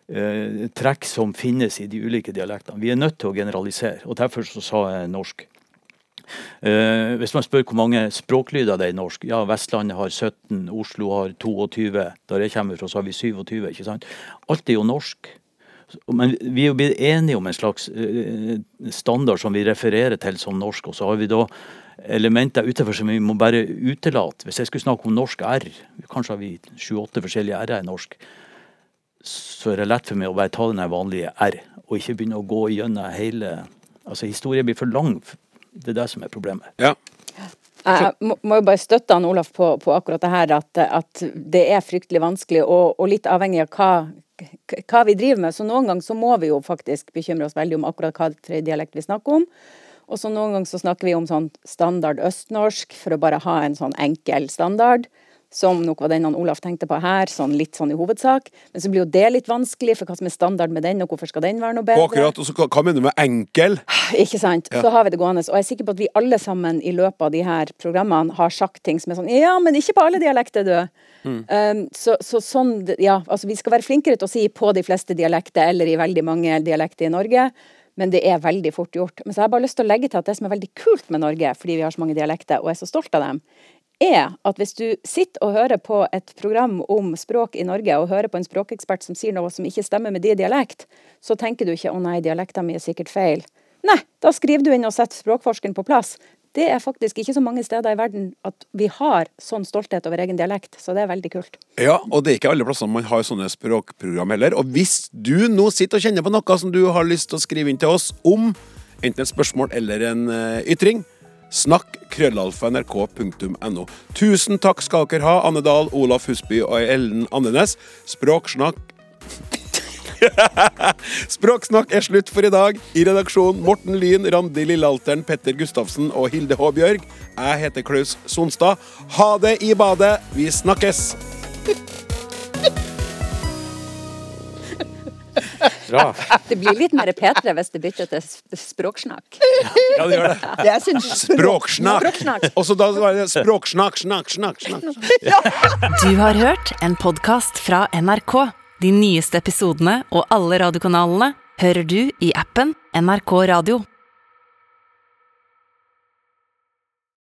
Speaker 3: trekk som finnes i de ulike dialektene. Vi er nødt til å generalisere, og derfor så sa jeg norsk. Eh, hvis man spør hvor mange språklyder det er i norsk, ja, Vestlandet har 17, Oslo har 22, der jeg kommer fra så har vi 27, ikke sant. Alt er jo norsk. Men vi er jo blitt enige om en slags eh, standard som vi refererer til som norsk, og så har vi da elementer utenfor som vi må bare utelate. Hvis jeg skulle snakke om norsk R, kanskje har vi sju-åtte forskjellige R-er i norsk, så er det lett for meg å bare ta den vanlige R, og ikke begynne å gå gjennom hele Altså, historien blir for lang. Det er det som er problemet.
Speaker 5: ja.
Speaker 4: Jeg må, jo bare støtte han Olaf på, på akkurat det her, at, at det er fryktelig vanskelig, og, og litt avhengig av hva, hva vi driver med. Så noen ganger så må vi jo faktisk bekymre oss veldig om akkurat hva dialekt vi snakker om. Og så noen ganger så snakker vi om sånn standard østnorsk, for å bare ha en sånn enkel standard. Som nok var den han Olaf tenkte på her, sånn litt sånn i hovedsak. Men så blir jo det litt vanskelig, for hva som er standard med den, og hvorfor skal den være noe bedre?
Speaker 5: Akkurat, og så hva, mener du med enkel?
Speaker 4: Ikke sant. Så har vi det gående. Og jeg er sikker på at vi alle sammen i løpet av de her programmene har sagt ting som er sånn Ja, men ikke på alle dialekter, du. Um, så, så sånn Ja, altså vi skal være flinkere til å si på de fleste dialekter, eller i veldig mange dialekter i Norge. Men det er veldig fort gjort. Men så har jeg bare lyst til å legge til at det som er veldig kult med Norge, fordi vi har så mange dialekter og er så stolt av dem, er at hvis du sitter og hører på et program om språk i Norge, og hører på en språkekspert som sier noe som ikke stemmer med din dialekt, så tenker du ikke 'å nei, dialekten min er sikkert feil'. Nei, da skriver du inn og setter språkforskeren på plass. Det er faktisk ikke så mange steder i verden at vi har sånn stolthet over egen dialekt, så det er veldig kult.
Speaker 5: Ja, og det er ikke alle plasser man har sånne språkprogram heller. Og hvis du nå sitter og kjenner på noe som du har lyst til å skrive inn til oss om, enten et spørsmål eller en eh, ytring, snakk krøllalfa.nrk.no. Tusen takk skal dere ha, Anne Dahl, Olaf Husby og Ellen Andenes. Språksnakk Språksnakk er slutt for i dag. I redaksjonen Morten Lyn, Randi Lillealteren, Petter Gustavsen og Hilde H. Bjørg. Jeg heter Klaus Sonstad. Ha det i badet. Vi snakkes!
Speaker 3: Bra.
Speaker 4: Det blir litt mer P3 hvis det bytter til språksnakk.
Speaker 3: Ja, det gjør det.
Speaker 2: det syns
Speaker 5: Språksnakk!
Speaker 4: Språksnakk.
Speaker 5: Og så da var det språksnakk, snakk, snakk, snakk.
Speaker 1: Du har hørt en podkast fra NRK. De nyeste episodene og alle radiokanalene hører du i appen NRK Radio.